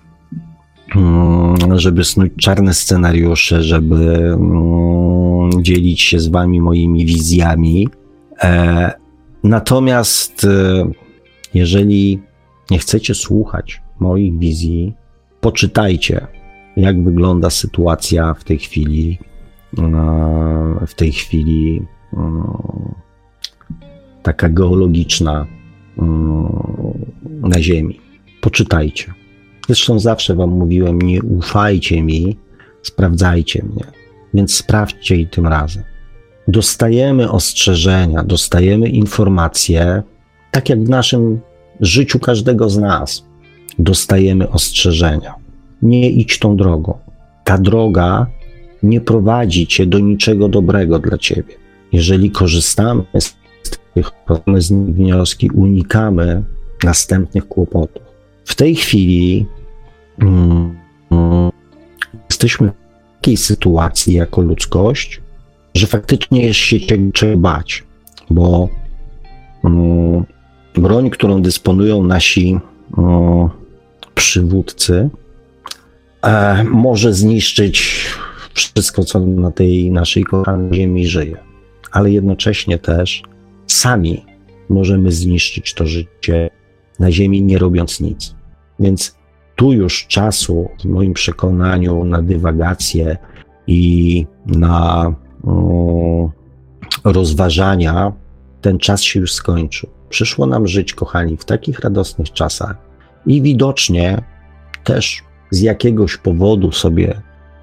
mm, żeby snuć czarne scenariusze, żeby mm, dzielić się z Wami moimi wizjami. E, natomiast e, jeżeli nie chcecie słuchać moich wizji, poczytajcie, jak wygląda sytuacja w tej chwili, e, w tej chwili e, taka geologiczna e, na Ziemi. Poczytajcie. Zresztą zawsze Wam mówiłem, nie ufajcie mi, sprawdzajcie mnie. Więc sprawdźcie i tym razem. Dostajemy ostrzeżenia, dostajemy informacje, tak jak w naszym życiu każdego z nas, dostajemy ostrzeżenia. Nie idź tą drogą. Ta droga nie prowadzi cię do niczego dobrego dla ciebie. Jeżeli korzystamy z tych z wnioski, unikamy następnych kłopotów. W tej chwili mm, jesteśmy w takiej sytuacji jako ludzkość, że faktycznie jest się czego bać, bo mm, broń, którą dysponują nasi przywódcy, e, może zniszczyć wszystko, co na tej naszej kochanej ziemi żyje. Ale jednocześnie też sami możemy zniszczyć to życie na ziemi, nie robiąc nic. Więc tu już czasu, w moim przekonaniu, na dywagację i na o, rozważania, ten czas się już skończył. Przyszło nam żyć, kochani, w takich radosnych czasach i widocznie też z jakiegoś powodu sobie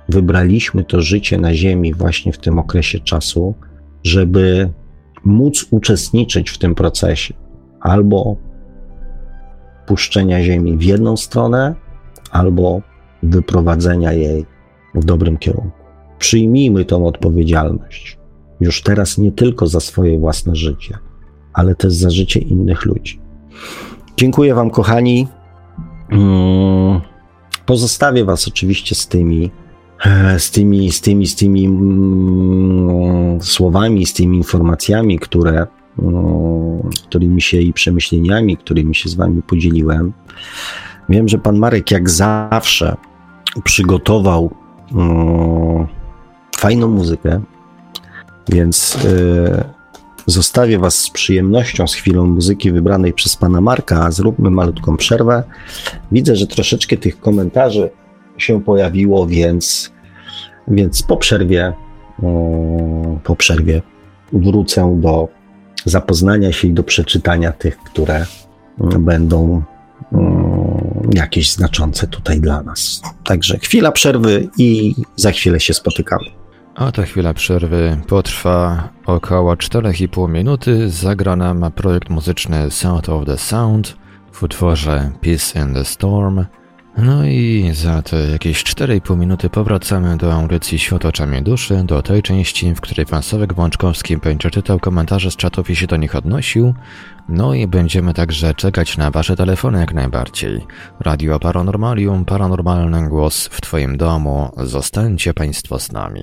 wybraliśmy to życie na Ziemi właśnie w tym okresie czasu, żeby móc uczestniczyć w tym procesie albo puszczenia Ziemi w jedną stronę, albo wyprowadzenia jej w dobrym kierunku. Przyjmijmy tą odpowiedzialność już teraz nie tylko za swoje własne życie, ale też za życie innych ludzi. Dziękuję Wam, kochani. Mm, pozostawię Was oczywiście z tymi, e, z tymi, z tymi, z tymi mm, słowami, z tymi informacjami, które, mm, którymi się i przemyśleniami, którymi się z Wami podzieliłem. Wiem, że Pan Marek, jak zawsze, przygotował fajną muzykę, Więc yy, zostawię Was z przyjemnością, z chwilą muzyki wybranej przez pana Marka, a zróbmy malutką przerwę. Widzę, że troszeczkę tych komentarzy się pojawiło, więc, więc po przerwie, yy, po przerwie wrócę do zapoznania się i do przeczytania tych, które będą jakieś znaczące tutaj dla nas. Także chwila przerwy i za chwilę się spotykamy. A ta chwila przerwy potrwa około 4,5 minuty. Zagra nam projekt muzyczny Sound of the Sound w utworze Peace in the Storm. No i za te jakieś 4,5 minuty powracamy do audycji Świat oczami duszy, do tej części, w której pan Sławek Bączkowski będzie czytał komentarze z czatów i się do nich odnosił. No i będziemy także czekać na wasze telefony jak najbardziej. Radio Paranormalium, paranormalny głos w twoim domu. Zostańcie państwo z nami.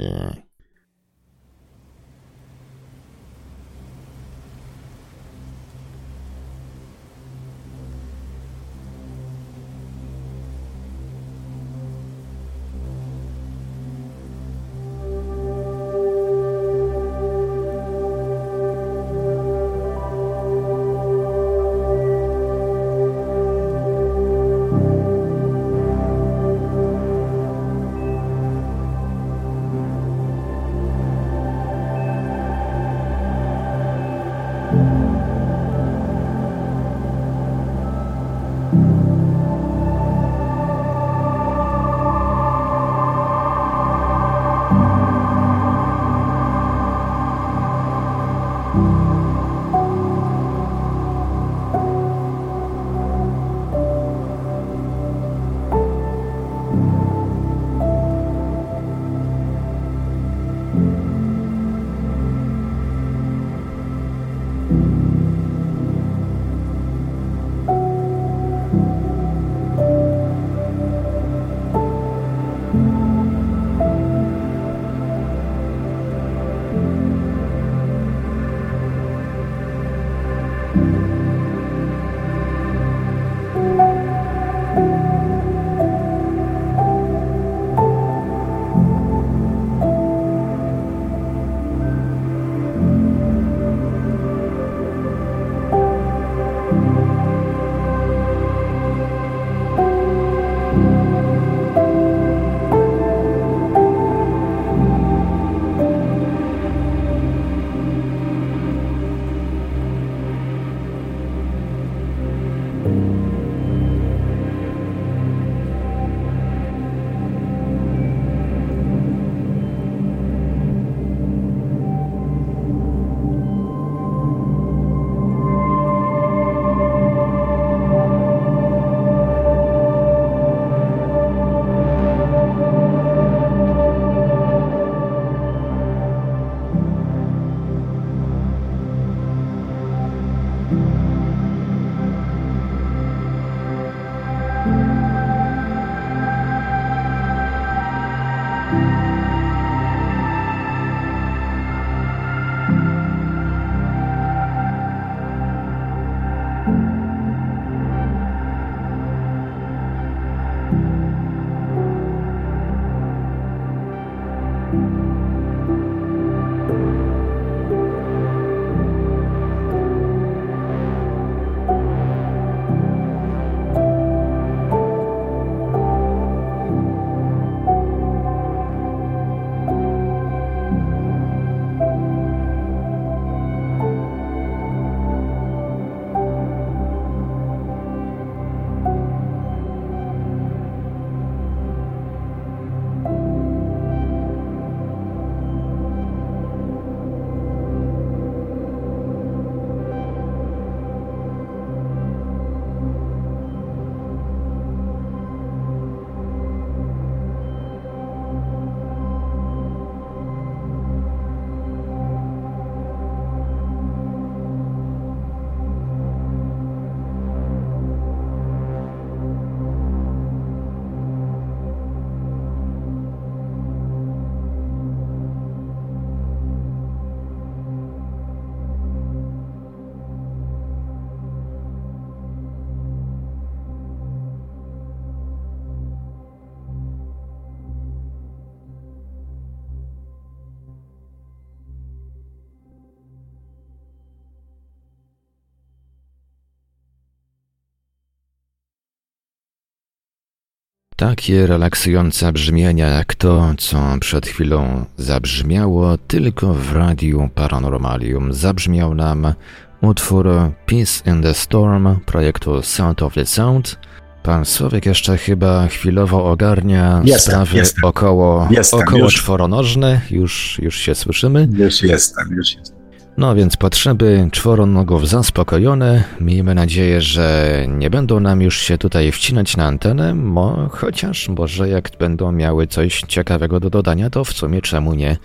Takie relaksujące brzmienia jak to, co przed chwilą zabrzmiało tylko w radiu Paranormalium. Zabrzmiał nam utwór Peace in the Storm projektu Sound of the Sound. Pan Słowik jeszcze chyba chwilowo ogarnia jestem, sprawy jestem. około, jestem, około już. czworonożne. Już, już się słyszymy? Już jestem, już jestem. No więc potrzeby czworonogów zaspokojone. Miejmy nadzieję, że nie będą nam już się tutaj wcinać na antenę, mo, chociaż może jak będą miały coś ciekawego do dodania, to w sumie czemu nie.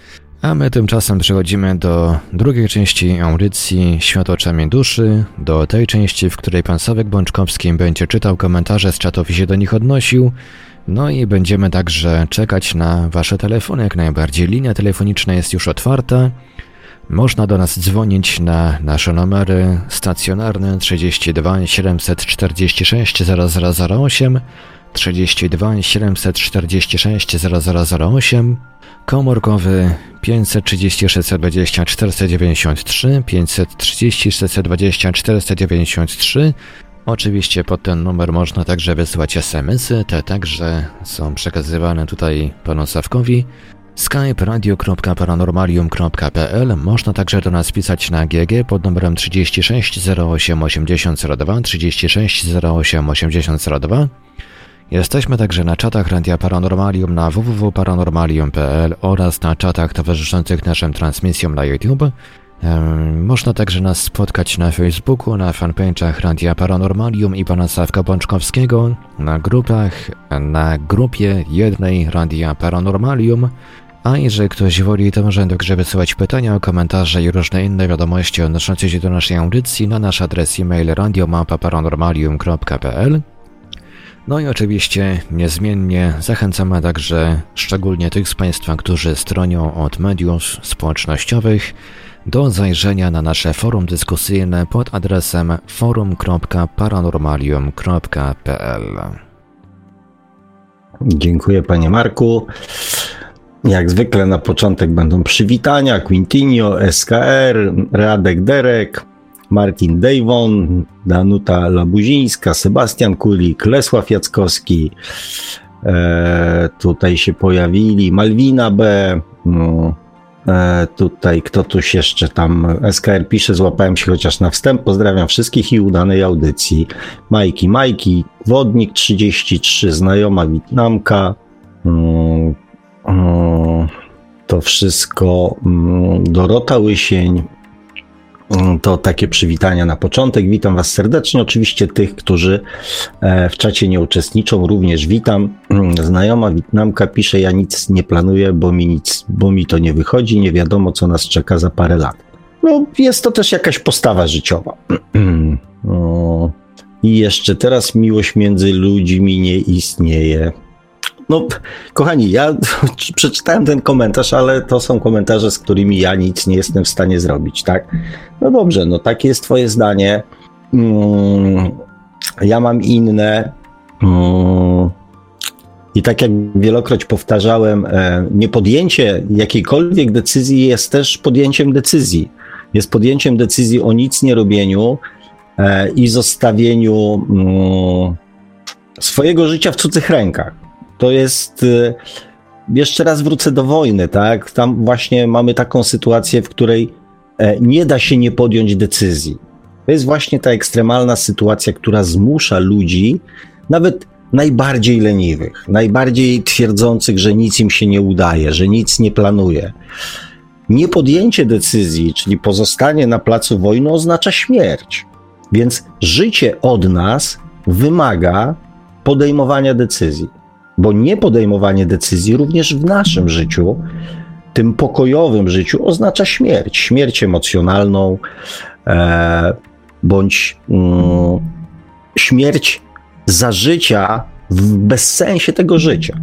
A my tymczasem przechodzimy do drugiej części audycji Świat oczami duszy, do tej części, w której pan Sawek Bączkowski będzie czytał komentarze z czatów i się do nich odnosił. No i będziemy także czekać na wasze telefony jak najbardziej. Linia telefoniczna jest już otwarta. Można do nas dzwonić na nasze numery stacjonarne 32 746 0008, 32 746 0008, komórkowy 530 620 493, 530 620 493. Oczywiście pod ten numer można także wysłać SMS-y, te także są przekazywane tutaj panu Sawkowi skype radio.paranormalium.pl Można także do nas pisać na GG pod numerem 36 08 8002 36 08 8002. Jesteśmy także na czatach Radia Paranormalium na www.paranormalium.pl oraz na czatach towarzyszących naszym transmisjom na YouTube. Można także nas spotkać na Facebooku, na fanpage'ach Radia Paranormalium i pana Sawka Bączkowskiego, na grupach, na grupie jednej Radia Paranormalium, a jeżeli ktoś woli, to może także wysyłać pytania, komentarze i różne inne wiadomości odnoszące się do naszej audycji na nasz adres e-mail radiomapa.paranormalium.pl No i oczywiście niezmiennie zachęcamy także szczególnie tych z Państwa, którzy stronią od mediów społecznościowych, do zajrzenia na nasze forum dyskusyjne pod adresem forum.paranormalium.pl. Dziękuję Panie Marku. Jak zwykle na początek będą przywitania Quintinio, SKR, Radek Derek, Martin Dejwon, Danuta Labuzińska, Sebastian Kulik, Lesław Jackowski. E, tutaj się pojawili Malwina B. No, e, tutaj kto tuś jeszcze tam SKR pisze, złapałem się chociaż na wstęp. Pozdrawiam wszystkich i udanej audycji. Majki, Majki, Wodnik 33, znajoma Wietnamka. Mm, to wszystko mm, Dorota Łysień. Mm, to takie przywitania na początek. Witam Was serdecznie. Oczywiście tych, którzy e, w czacie nie uczestniczą, również witam. Mm, znajoma Wietnamka pisze: Ja nic nie planuję, bo mi, nic, bo mi to nie wychodzi. Nie wiadomo, co nas czeka za parę lat. No, jest to też jakaś postawa życiowa. I jeszcze teraz miłość między ludźmi nie istnieje. No, kochani, ja przeczytałem ten komentarz, ale to są komentarze, z którymi ja nic nie jestem w stanie zrobić, tak? No dobrze, no takie jest Twoje zdanie. Mm, ja mam inne. Mm, I tak jak wielokroć powtarzałem, e, niepodjęcie jakiejkolwiek decyzji jest też podjęciem decyzji. Jest podjęciem decyzji o nic nie robieniu e, i zostawieniu mm, swojego życia w cudzych rękach to jest. Y, jeszcze raz wrócę do wojny, tak? Tam właśnie mamy taką sytuację, w której e, nie da się nie podjąć decyzji. To jest właśnie ta ekstremalna sytuacja, która zmusza ludzi, nawet najbardziej leniwych, najbardziej twierdzących, że nic im się nie udaje, że nic nie planuje. Niepodjęcie decyzji, czyli pozostanie na placu wojny, oznacza śmierć. Więc życie od nas wymaga podejmowania decyzji bo niepodejmowanie decyzji również w naszym życiu, tym pokojowym życiu, oznacza śmierć. Śmierć emocjonalną, e, bądź mm, śmierć za życia w bezsensie tego życia.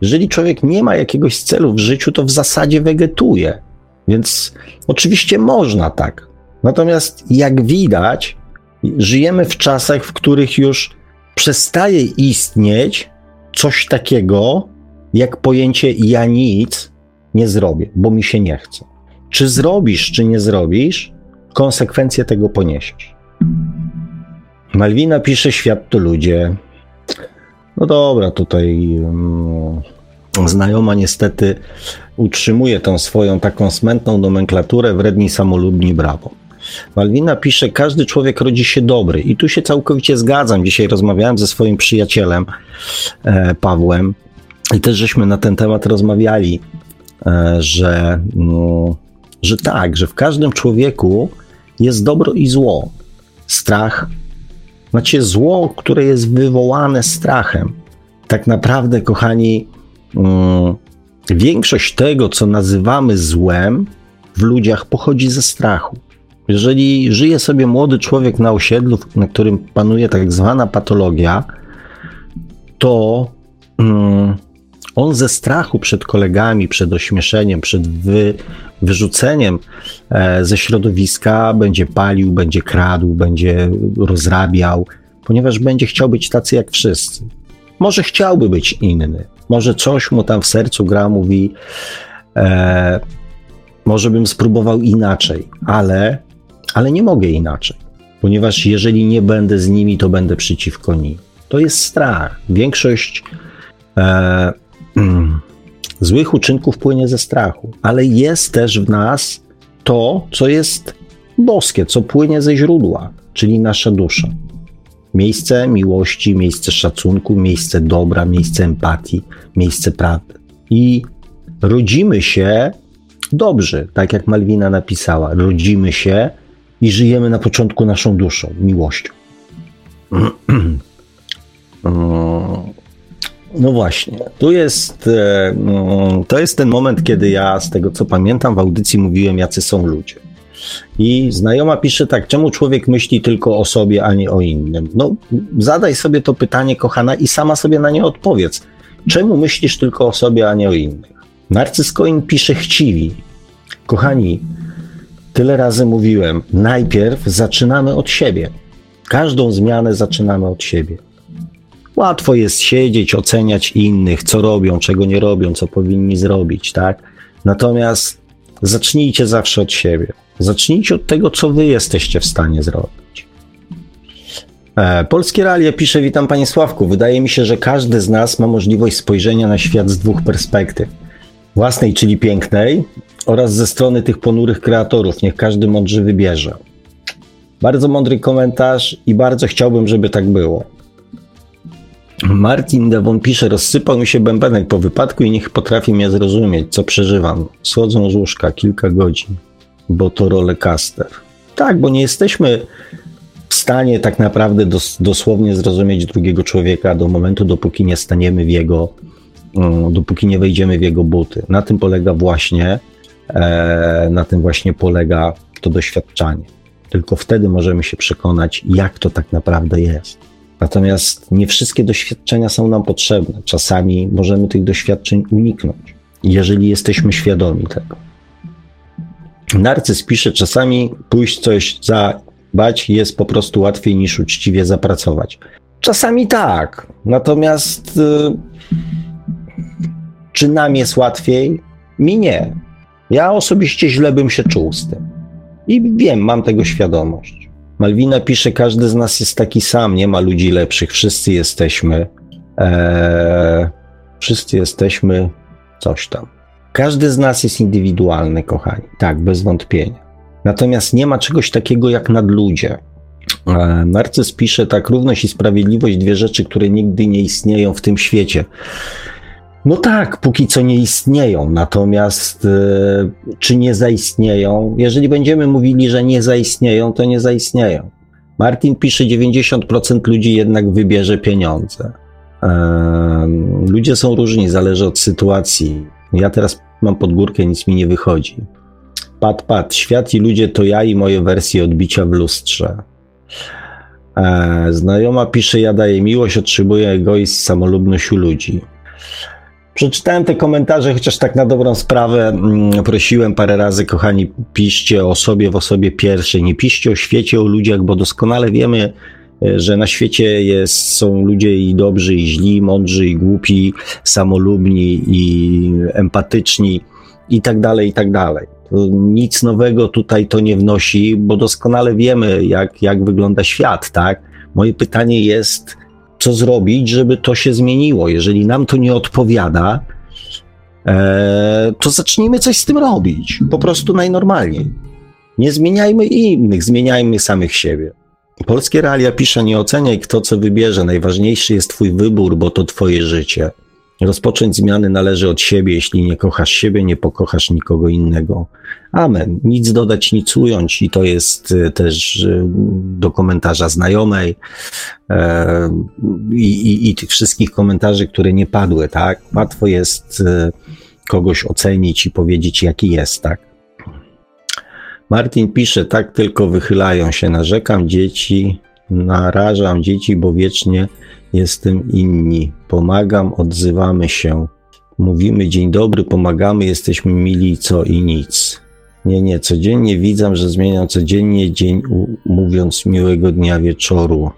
Jeżeli człowiek nie ma jakiegoś celu w życiu, to w zasadzie wegetuje. Więc oczywiście można tak. Natomiast jak widać, żyjemy w czasach, w których już przestaje istnieć coś takiego jak pojęcie ja nic nie zrobię, bo mi się nie chce. Czy zrobisz, czy nie zrobisz, konsekwencje tego poniesiesz. Malwina pisze: Świat to ludzie. No dobra, tutaj um, znajoma niestety utrzymuje tą swoją taką smętną nomenklaturę wredni, samolubni, brawo. Malwina pisze, każdy człowiek rodzi się dobry i tu się całkowicie zgadzam. Dzisiaj rozmawiałem ze swoim przyjacielem e, Pawłem i też żeśmy na ten temat rozmawiali, e, że, no, że tak, że w każdym człowieku jest dobro i zło. Strach, znaczy zło, które jest wywołane strachem. Tak naprawdę, kochani, mm, większość tego, co nazywamy złem, w ludziach pochodzi ze strachu. Jeżeli żyje sobie młody człowiek na osiedlu, na którym panuje tak zwana patologia, to mm, on ze strachu przed kolegami, przed ośmieszeniem, przed wy, wyrzuceniem e, ze środowiska będzie palił, będzie kradł, będzie rozrabiał, ponieważ będzie chciał być tacy jak wszyscy. Może chciałby być inny, może coś mu tam w sercu gra, mówi, e, może bym spróbował inaczej, ale, ale nie mogę inaczej, ponieważ jeżeli nie będę z nimi, to będę przeciwko nim. To jest strach. Większość e, złych uczynków płynie ze strachu, ale jest też w nas to, co jest boskie, co płynie ze źródła, czyli nasza dusza. Miejsce miłości, miejsce szacunku, miejsce dobra, miejsce empatii, miejsce prawdy. I rodzimy się dobrzy, tak jak Malwina napisała. Rodzimy się i żyjemy na początku naszą duszą, miłością. No właśnie, tu jest, e, no, to jest ten moment, kiedy ja, z tego co pamiętam, w audycji mówiłem, jacy są ludzie. I znajoma pisze tak, czemu człowiek myśli tylko o sobie, a nie o innym? No, zadaj sobie to pytanie, kochana, i sama sobie na nie odpowiedz. Czemu myślisz tylko o sobie, a nie o innych? Narcyz Coin pisze chciwi. Kochani, tyle razy mówiłem, najpierw zaczynamy od siebie. Każdą zmianę zaczynamy od siebie. Łatwo jest siedzieć, oceniać innych, co robią, czego nie robią, co powinni zrobić, tak? Natomiast zacznijcie zawsze od siebie. Zacznijcie od tego, co wy jesteście w stanie zrobić. E, Polskie Realia pisze, witam panie Sławku. Wydaje mi się, że każdy z nas ma możliwość spojrzenia na świat z dwóch perspektyw. Własnej, czyli pięknej, oraz ze strony tych ponurych kreatorów. Niech każdy mądrzy wybierze. Bardzo mądry komentarz i bardzo chciałbym, żeby tak było. Martin Devon pisze, rozsypał mi się bębenek po wypadku i niech potrafi mnie zrozumieć, co przeżywam. Schodzą z łóżka kilka godzin, bo to rolecaster. Tak, bo nie jesteśmy w stanie tak naprawdę dos dosłownie zrozumieć drugiego człowieka do momentu, dopóki nie staniemy w jego, um, dopóki nie wejdziemy w jego buty. Na tym polega właśnie, na tym właśnie polega to doświadczanie. Tylko wtedy możemy się przekonać, jak to tak naprawdę jest. Natomiast nie wszystkie doświadczenia są nam potrzebne. Czasami możemy tych doświadczeń uniknąć, jeżeli jesteśmy świadomi tego. Narcyz pisze, czasami pójść coś zabać jest po prostu łatwiej niż uczciwie zapracować. Czasami tak, natomiast y, czy nam jest łatwiej? Mi nie. Ja osobiście źle bym się czuł z tym. I wiem, mam tego świadomość. Malwina pisze, każdy z nas jest taki sam, nie ma ludzi lepszych, wszyscy jesteśmy, ee, wszyscy jesteśmy coś tam. Każdy z nas jest indywidualny, kochani, tak, bez wątpienia. Natomiast nie ma czegoś takiego jak nadludzie. E, Narcyz pisze tak, równość i sprawiedliwość, dwie rzeczy, które nigdy nie istnieją w tym świecie. No tak, póki co nie istnieją, natomiast y, czy nie zaistnieją? Jeżeli będziemy mówili, że nie zaistnieją, to nie zaistnieją. Martin pisze, 90% ludzi jednak wybierze pieniądze. ludzie są różni, zależy od sytuacji. Ja teraz mam podgórkę, nic mi nie wychodzi. Pat, pat, świat i ludzie to ja i moje wersje odbicia w lustrze. E, znajoma pisze, ja daję miłość, otrzymuję egoizm, samolubność u ludzi. Przeczytałem te komentarze, chociaż tak na dobrą sprawę mm, prosiłem parę razy, kochani, piszcie o sobie w osobie pierwszej, nie piszcie o świecie, o ludziach, bo doskonale wiemy, e, że na świecie jest, są ludzie i dobrzy, i źli, mądrzy, i głupi, samolubni, i empatyczni, i tak dalej, i tak dalej. Nic nowego tutaj to nie wnosi, bo doskonale wiemy, jak, jak wygląda świat, tak? Moje pytanie jest, co zrobić, żeby to się zmieniło. Jeżeli nam to nie odpowiada, e, to zacznijmy coś z tym robić. Po prostu najnormalniej. Nie zmieniajmy innych, zmieniajmy samych siebie. Polskie realia pisze: Nie oceniaj kto co wybierze. Najważniejszy jest Twój wybór, bo to Twoje życie. Rozpocząć zmiany należy od siebie. Jeśli nie kochasz siebie, nie pokochasz nikogo innego. Amen. Nic dodać, nic ująć. I to jest e, też e, do komentarza znajomej e, i, i, i tych wszystkich komentarzy, które nie padły, tak? Łatwo jest kogoś ocenić i powiedzieć, jaki jest, tak? Martin pisze, tak tylko wychylają się, narzekam dzieci, narażam dzieci, bo wiecznie jestem inni. Pomagam, odzywamy się. Mówimy dzień dobry, pomagamy, jesteśmy mili, co i nic. Nie, nie, codziennie widzę, że zmieniam codziennie dzień, mówiąc miłego dnia wieczoru.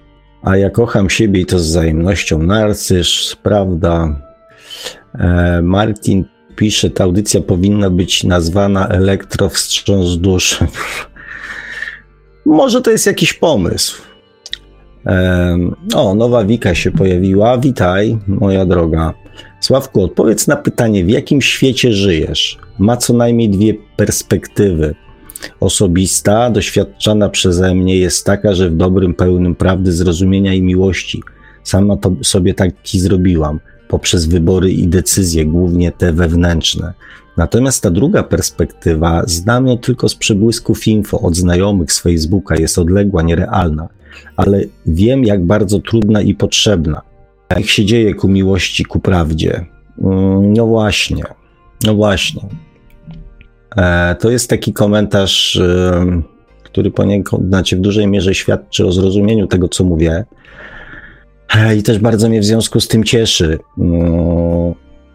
A ja kocham siebie i to z wzajemnością. Narcysz, prawda. E, Martin pisze, ta audycja powinna być nazwana Elektrowstrząs duszy. Może to jest jakiś pomysł. O, nowa Wika się pojawiła. Witaj, moja droga. Sławku, odpowiedz na pytanie, w jakim świecie żyjesz? Ma co najmniej dwie perspektywy. Osobista, doświadczana przeze mnie, jest taka, że w dobrym, pełnym prawdy, zrozumienia i miłości. Sama to sobie taki zrobiłam, poprzez wybory i decyzje, głównie te wewnętrzne. Natomiast ta druga perspektywa, znam ją tylko z przebłysków info od znajomych z Facebooka, jest odległa, nierealna ale wiem, jak bardzo trudna i potrzebna. Jak się dzieje ku miłości, ku prawdzie. Mm, no właśnie, no właśnie. E, to jest taki komentarz, e, który poniekąd, znaczy w dużej mierze świadczy o zrozumieniu tego, co mówię. E, I też bardzo mnie w związku z tym cieszy. Mm,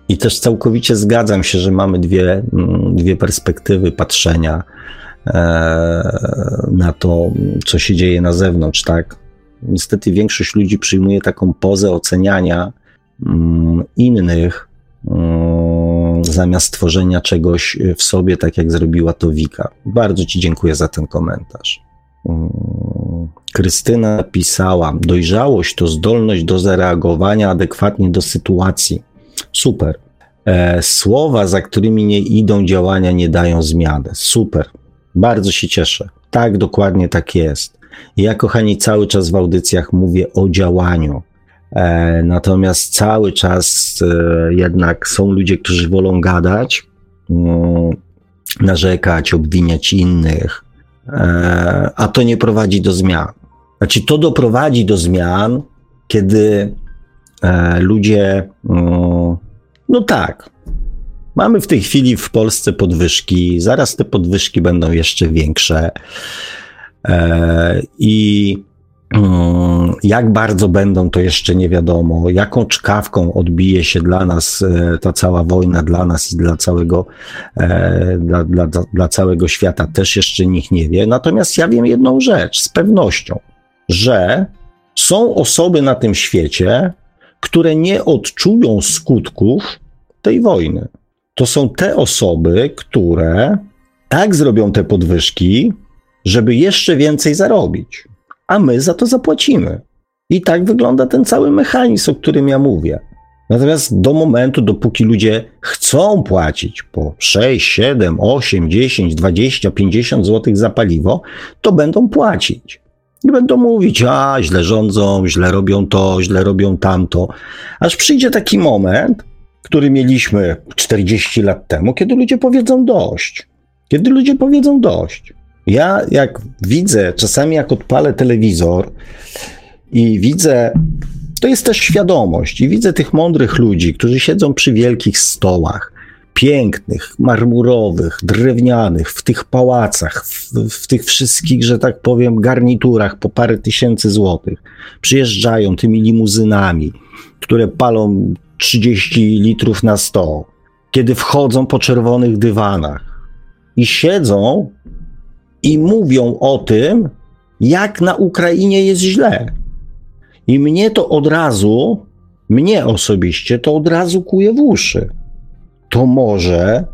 I też całkowicie zgadzam się, że mamy dwie, mm, dwie perspektywy patrzenia na to, co się dzieje na zewnątrz, tak? Niestety większość ludzi przyjmuje taką pozę oceniania mm, innych mm, zamiast tworzenia czegoś w sobie, tak jak zrobiła to Wika. Bardzo Ci dziękuję za ten komentarz. Mm, Krystyna pisała: Dojrzałość to zdolność do zareagowania adekwatnie do sytuacji. Super. E, słowa, za którymi nie idą działania, nie dają zmiany. Super. Bardzo się cieszę. Tak, dokładnie tak jest. Ja, kochani, cały czas w audycjach mówię o działaniu. E, natomiast cały czas e, jednak są ludzie, którzy wolą gadać, mm, narzekać, obwiniać innych, e, a to nie prowadzi do zmian. Znaczy, to doprowadzi do zmian, kiedy e, ludzie, mm, no tak, Mamy w tej chwili w Polsce podwyżki, zaraz te podwyżki będą jeszcze większe. E, I mm, jak bardzo będą, to jeszcze nie wiadomo. Jaką czkawką odbije się dla nas e, ta cała wojna, dla nas i dla całego, e, dla, dla, dla całego świata, też jeszcze nikt nie wie. Natomiast ja wiem jedną rzecz z pewnością, że są osoby na tym świecie, które nie odczują skutków tej wojny to są te osoby, które tak zrobią te podwyżki, żeby jeszcze więcej zarobić, a my za to zapłacimy. I tak wygląda ten cały mechanizm, o którym ja mówię. Natomiast do momentu, dopóki ludzie chcą płacić po 6, 7, 8, 10, 20, 50 zł za paliwo, to będą płacić. I będą mówić, a źle rządzą, źle robią to, źle robią tamto. Aż przyjdzie taki moment, który mieliśmy 40 lat temu, kiedy ludzie powiedzą dość. Kiedy ludzie powiedzą dość. Ja, jak widzę, czasami jak odpalę telewizor i widzę, to jest też świadomość, i widzę tych mądrych ludzi, którzy siedzą przy wielkich stołach, pięknych, marmurowych, drewnianych, w tych pałacach, w, w, tych wszystkich, że tak powiem, garniturach po parę tysięcy złotych. Przyjeżdżają tymi limuzynami, które palą 30 litrów na 100, kiedy wchodzą po czerwonych dywanach i siedzą i mówią o tym, jak na Ukrainie jest źle. I mnie to od razu, mnie osobiście, to od razu kuje w uszy. To może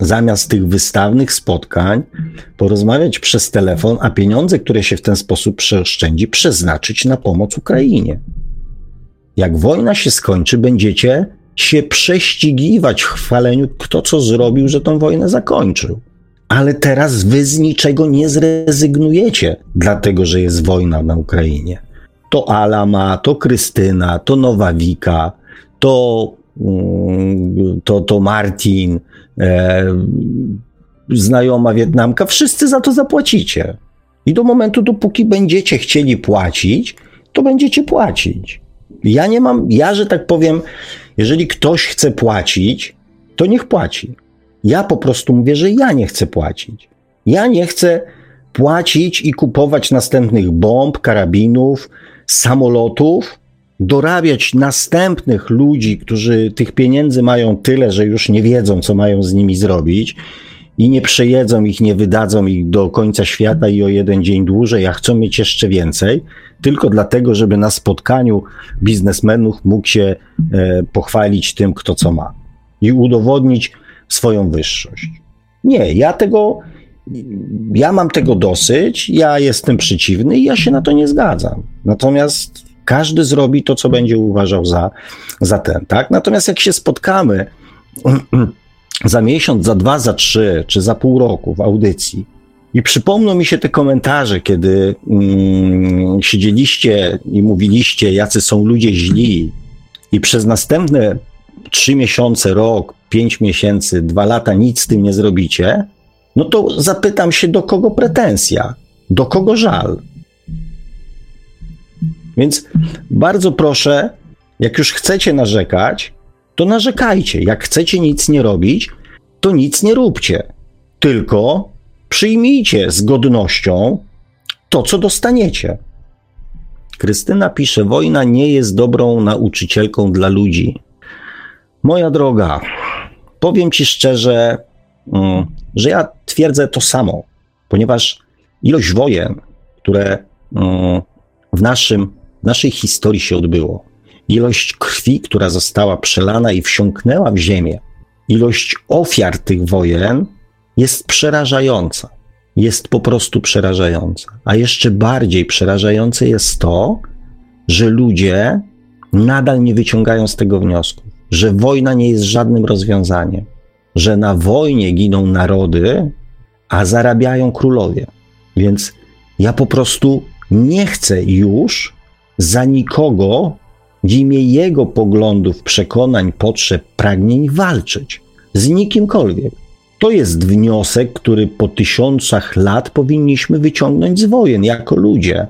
zamiast tych wystawnych spotkań porozmawiać przez telefon, a pieniądze, które się w ten sposób przeoszczędzi, przeznaczyć na pomoc Ukrainie. Jak wojna się skończy, będziecie się prześcigiwać w chwaleniu, kto co zrobił, że tą wojnę zakończył. Ale teraz wy z niczego nie zrezygnujecie, dlatego że jest wojna na Ukrainie. To Alama, to Krystyna, to Nowa Wika, to, mm, to, to Martin, e, znajoma Wietnamka, wszyscy za to zapłacicie. I do momentu, dopóki będziecie chcieli płacić, to będziecie płacić. Ja nie mam, ja, że tak powiem, jeżeli ktoś chce płacić, to niech płaci. Ja po prostu mówię, że ja nie chcę płacić. Ja nie chcę płacić i kupować następnych bomb, karabinów, samolotów, dorabiać następnych ludzi, którzy tych pieniędzy mają tyle, że już nie wiedzą, co mają z nimi zrobić i nie przejedzą ich, nie wydadzą ich do końca świata i o jeden dzień dłużej, a chcą mieć jeszcze więcej, tylko dlatego, żeby na spotkaniu biznesmenów mógł się e, pochwalić tym, kto co ma i udowodnić swoją wyższość. Nie, ja tego, ja mam tego dosyć, ja jestem przeciwny i ja się na to nie zgadzam. Natomiast każdy zrobi to, co będzie uważał za, za ten, tak? Natomiast jak się spotkamy za miesiąc, za dwa, za trzy, czy za pół roku w audycji. I przypomną mi się te komentarze, kiedy mm, siedzieliście i mówiliście, jacy są ludzie źli, i przez następne trzy miesiące, rok, pięć miesięcy, dwa lata nic z tym nie zrobicie, no to zapytam się, do kogo pretensja, do kogo żal. Więc bardzo proszę, jak już chcecie narzekać, to narzekajcie. Jak chcecie nic nie robić, to nic nie róbcie. Tylko przyjmijcie z godnością to, co dostaniecie. Krystyna pisze: Wojna nie jest dobrą nauczycielką dla ludzi. Moja droga, powiem ci szczerze, mm, że ja twierdzę to samo, ponieważ ilość wojen, które mm, w, naszym, w naszej historii się odbyło, ilość krwi, która została przelana i wsiąknęła w ziemię, ilość ofiar tych wojen jest przerażająca. Jest po prostu przerażająca. A jeszcze bardziej przerażające jest to, że ludzie nadal nie wyciągają z tego wniosku, że wojna nie jest żadnym rozwiązaniem, że na wojnie giną narody, a zarabiają królowie. Więc ja po prostu nie chcę już za nikogo w imię jego poglądów, przekonań, potrzeb, pragnień walczyć z nikimkolwiek. To jest wniosek, który po tysiącach lat powinniśmy wyciągnąć z wojen jako ludzie.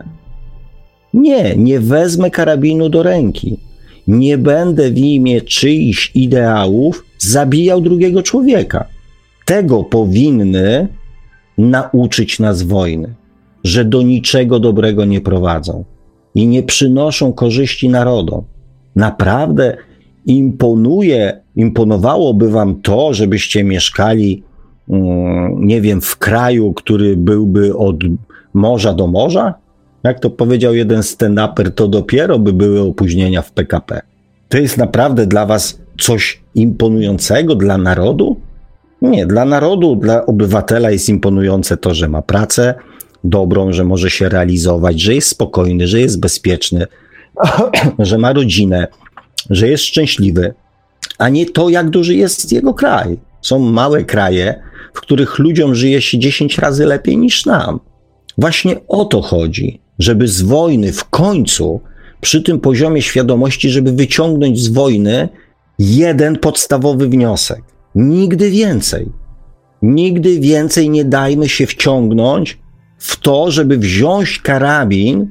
Nie, nie wezmę karabinu do ręki. Nie będę w imię czyichś ideałów zabijał drugiego człowieka. Tego powinny nauczyć nas wojny, że do niczego dobrego nie prowadzą i nie przynoszą korzyści narodom. Naprawdę imponuje, imponowałoby wam to, żebyście mieszkali, mm, nie wiem, w kraju, który byłby od morza do morza? Jak to powiedział jeden stand-uper, to dopiero by były opóźnienia w PKP. To jest naprawdę dla was coś imponującego dla narodu? Nie, dla narodu, dla obywatela jest imponujące to, że ma pracę dobrą, że może się realizować, że jest spokojny, że jest bezpieczny, że ma rodzinę, że jest szczęśliwy, a nie to, jak duży jest jego kraj. Są małe kraje, w których ludziom żyje się 10 razy lepiej niż nam. Właśnie o to chodzi, żeby z wojny w końcu, przy tym poziomie świadomości, żeby wyciągnąć z wojny jeden podstawowy wniosek. Nigdy więcej. Nigdy więcej nie dajmy się wciągnąć w to, żeby wziąć karabin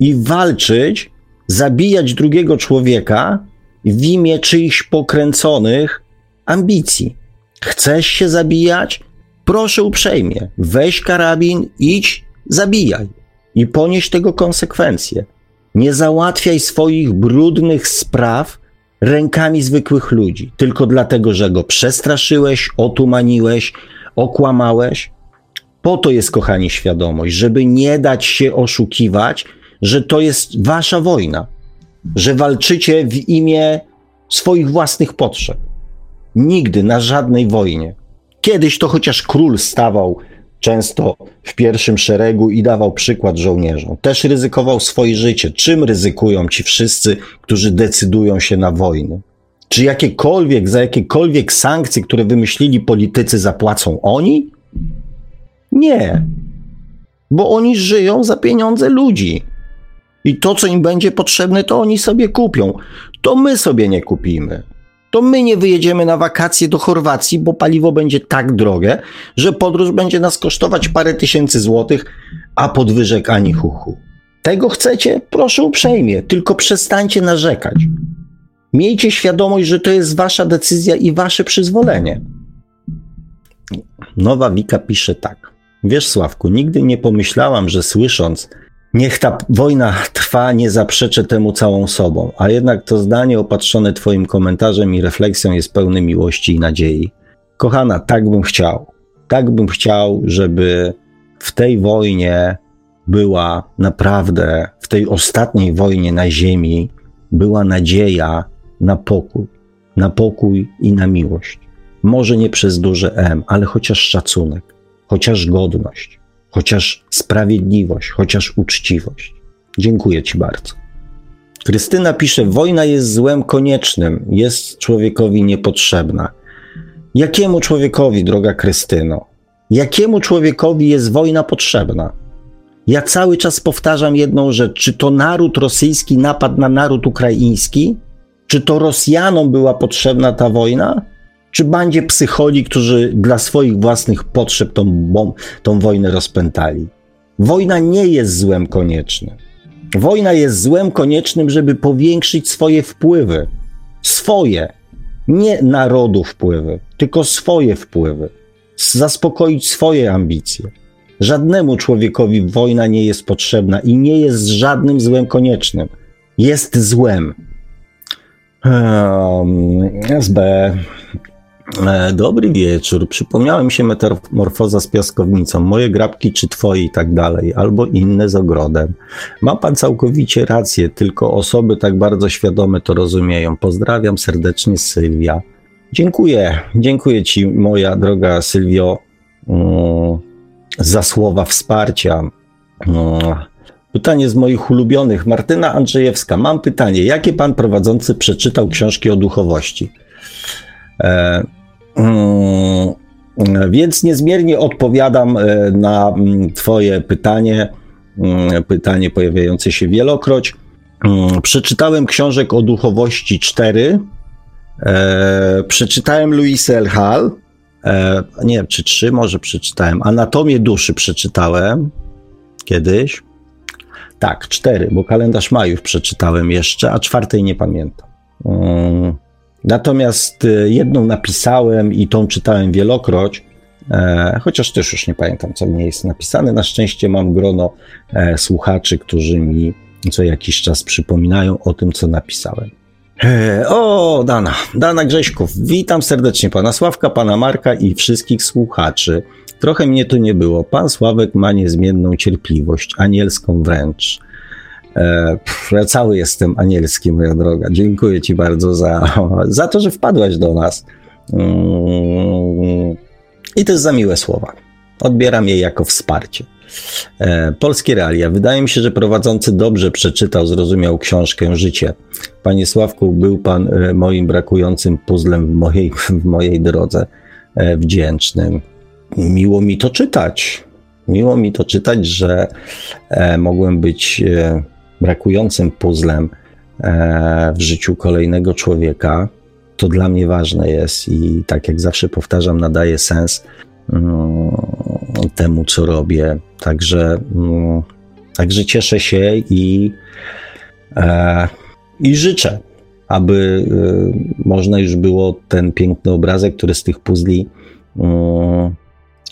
i walczyć, zabijać drugiego człowieka w imię czyichś pokręconych ambicji. Chcesz się zabijać? Proszę uprzejmie, weź karabin, idź, zabijaj i ponieś tego konsekwencje. Nie załatwiaj swoich brudnych spraw rękami zwykłych ludzi, tylko dlatego, że go przestraszyłeś, otumaniłeś, okłamałeś. Po to jest, kochani, świadomość, żeby nie dać się oszukiwać, że to jest wasza wojna, że walczycie w imię swoich własnych potrzeb. Nigdy na żadnej wojnie. Kiedyś to chociaż król stawał często w pierwszym szeregu i dawał przykład żołnierzom. Też ryzykował swoje życie. Czym ryzykują ci wszyscy, którzy decydują się na wojnę? Czy jakiekolwiek, za jakiekolwiek sankcje, które wymyślili politycy, zapłacą oni? Nie. Bo oni żyją za pieniądze ludzi. I to, co im będzie potrzebne, to oni sobie kupią. To my sobie nie kupimy to my nie wyjedziemy na wakacje do Chorwacji, bo paliwo będzie tak drogie, że podróż będzie nas kosztować parę tysięcy złotych, a podwyżek ani chuchu. Tego chcecie? Proszę uprzejmie, tylko przestańcie narzekać. Miejcie świadomość, że to jest wasza decyzja i wasze przyzwolenie. Nowa Wika pisze tak. Wiesz, Sławku, nigdy nie pomyślałam, że słysząc, Niech ta wojna trwa, nie zaprzeczę temu całą sobą, a jednak to zdanie opatrzone Twoim komentarzem i refleksją jest pełne miłości i nadziei. Kochana, tak bym chciał. Tak bym chciał, żeby w tej wojnie była naprawdę, w tej ostatniej wojnie na Ziemi, była nadzieja na pokój. Na pokój i na miłość. Może nie przez duże M, ale chociaż szacunek, chociaż godność chociaż sprawiedliwość, chociaż uczciwość. Dziękuję Ci bardzo. Krystyna pisze: Wojna jest złem koniecznym, jest człowiekowi niepotrzebna. Jakiemu człowiekowi, droga Krystyno? Jakiemu człowiekowi jest wojna potrzebna? Ja cały czas powtarzam jedną rzecz: czy to naród rosyjski napadł na naród ukraiński? Czy to Rosjanom była potrzebna ta wojna? Czy bandzie psycholi, którzy dla swoich własnych potrzeb tą, tą wojnę rozpętali. Wojna nie jest złem koniecznym. Wojna jest złem koniecznym, żeby powiększyć swoje wpływy. Swoje. Nie narodu wpływy, tylko swoje wpływy. Zaspokoić swoje ambicje. Żadnemu człowiekowi wojna nie jest potrzebna i nie jest żadnym złem koniecznym. Jest złem. Um, SB dobry wieczór. Przypomniałem się metamorfoza z piaskownicą. Moje grabki czy twoje i tak dalej, albo inne z ogrodem. Ma pan całkowicie rację, tylko osoby tak bardzo świadome to rozumieją. Pozdrawiam serdecznie Sylwia. Dziękuję, dziękuję ci, moja droga Sylwio, mm, za słowa wsparcia. Mm, pytanie z moich ulubionych. Martyna Andrzejewska. Mam pytanie. Jakie pan prowadzący przeczytał książki o duchowości? E, mm, więc niezmiernie odpowiadam e, na mm, Twoje pytanie, mm, pytanie pojawiające się wielokroć. Przeczytałem książek o duchowości 4. E, przeczytałem Louis L. Hall. nie wiem, czy trzy może przeczytałem. Anatomię duszy przeczytałem kiedyś. Tak, cztery, bo kalendarz Majów przeczytałem jeszcze, a czwartej nie pamiętam. Natomiast y, jedną napisałem i tą czytałem wielokroć, e, chociaż też już nie pamiętam, co w niej jest napisane. Na szczęście mam grono e, słuchaczy, którzy mi co jakiś czas przypominają o tym, co napisałem. E, o, Dana, Dana Grześków, witam serdecznie pana Sławka, pana Marka i wszystkich słuchaczy. Trochę mnie tu nie było. Pan Sławek ma niezmienną cierpliwość, anielską wręcz. E, ja cały jestem anielski, moja droga. Dziękuję Ci bardzo za, za to, że wpadłaś do nas. Mm, I też za miłe słowa. Odbieram je jako wsparcie. E, polskie realia. Wydaje mi się, że prowadzący dobrze przeczytał, zrozumiał książkę Życie. Panie Sławku, był Pan e, moim brakującym puzzlem w mojej, w mojej drodze wdzięcznym. Miło mi to czytać. Miło mi to czytać, że mogłem być brakującym puzzlem e, w życiu kolejnego człowieka, to dla mnie ważne jest i tak jak zawsze powtarzam, nadaje sens mm, temu, co robię. Także, mm, także cieszę się i, e, i życzę, aby e, można już było ten piękny obrazek, który z tych puzli mm,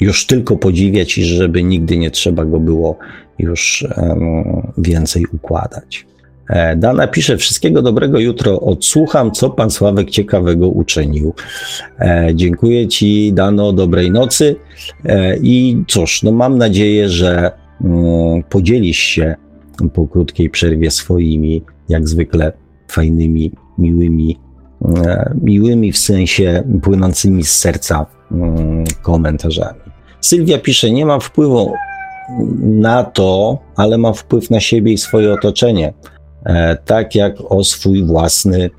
już tylko podziwiać i żeby nigdy nie trzeba go było już więcej układać. E, Dana pisze, wszystkiego dobrego jutro odsłucham, co pan Sławek ciekawego uczynił. E, dziękuję ci, Dano, dobrej nocy e, i cóż, no mam nadzieję, że mm, podzielisz się po krótkiej przerwie swoimi, jak zwykle, fajnymi, miłymi, miłymi w sensie płynącymi z serca mm, komentarzami. Sylwia pisze, nie mam wpływu na to, ale mam wpływ na siebie i swoje otoczenie. E, tak jak o swój własny,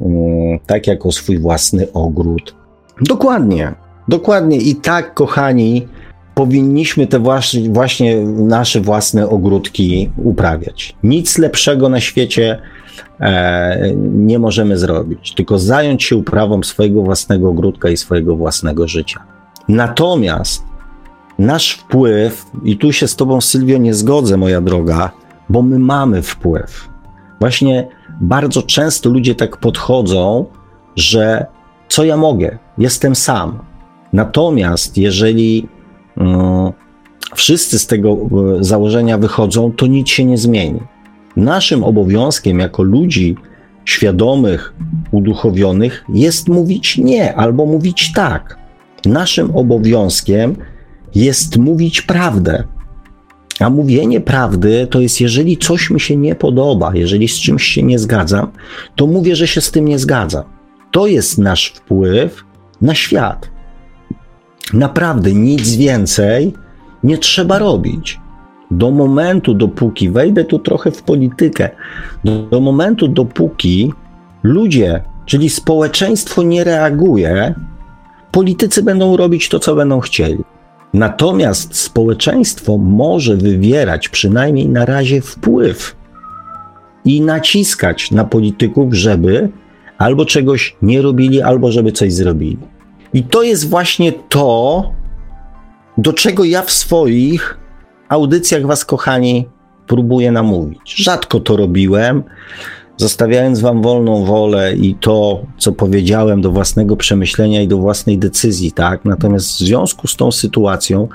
mm, tak jak o swój własny ogród. Dokładnie, dokładnie. I tak, kochani, powinniśmy te właśnie, właśnie nasze własne ogródki uprawiać. Nic lepszego na świecie e, nie możemy zrobić, tylko zająć się uprawą swojego własnego ogródka i swojego własnego życia. Natomiast nasz wpływ, i tu się z Tobą, Sylwio, nie zgodzę, moja droga, bo my mamy wpływ. Właśnie bardzo często ludzie tak podchodzą, że co ja mogę? Jestem sam. Natomiast jeżeli mm, wszyscy z tego e, założenia wychodzą, to nic się nie zmieni. Naszym obowiązkiem jako ludzi świadomych, uduchowionych jest mówić nie albo mówić tak. Naszym obowiązkiem jest mówić prawdę. A mówienie prawdy to jest, jeżeli coś mi się nie podoba, jeżeli z czymś się nie zgadzam, to mówię, że się z tym nie zgadzam. To jest nasz wpływ na świat. Naprawdę nic więcej nie trzeba robić. Do momentu, dopóki wejdę tu trochę w politykę, do, do momentu, dopóki ludzie, czyli społeczeństwo nie reaguje, politycy będą robić to, co będą chcieli. Natomiast społeczeństwo może wywierać przynajmniej na razie wpływ i naciskać na polityków, żeby albo czegoś nie robili, albo żeby coś zrobili. I to jest właśnie to, do czego ja w swoich audycjach Was, kochani, próbuję namówić. Rzadko to robiłem, zostawiając Wam wolną wolę i to, co powiedziałem, do własnego przemyślenia i do własnej decyzji, tak? Natomiast w związku z tą sytuacją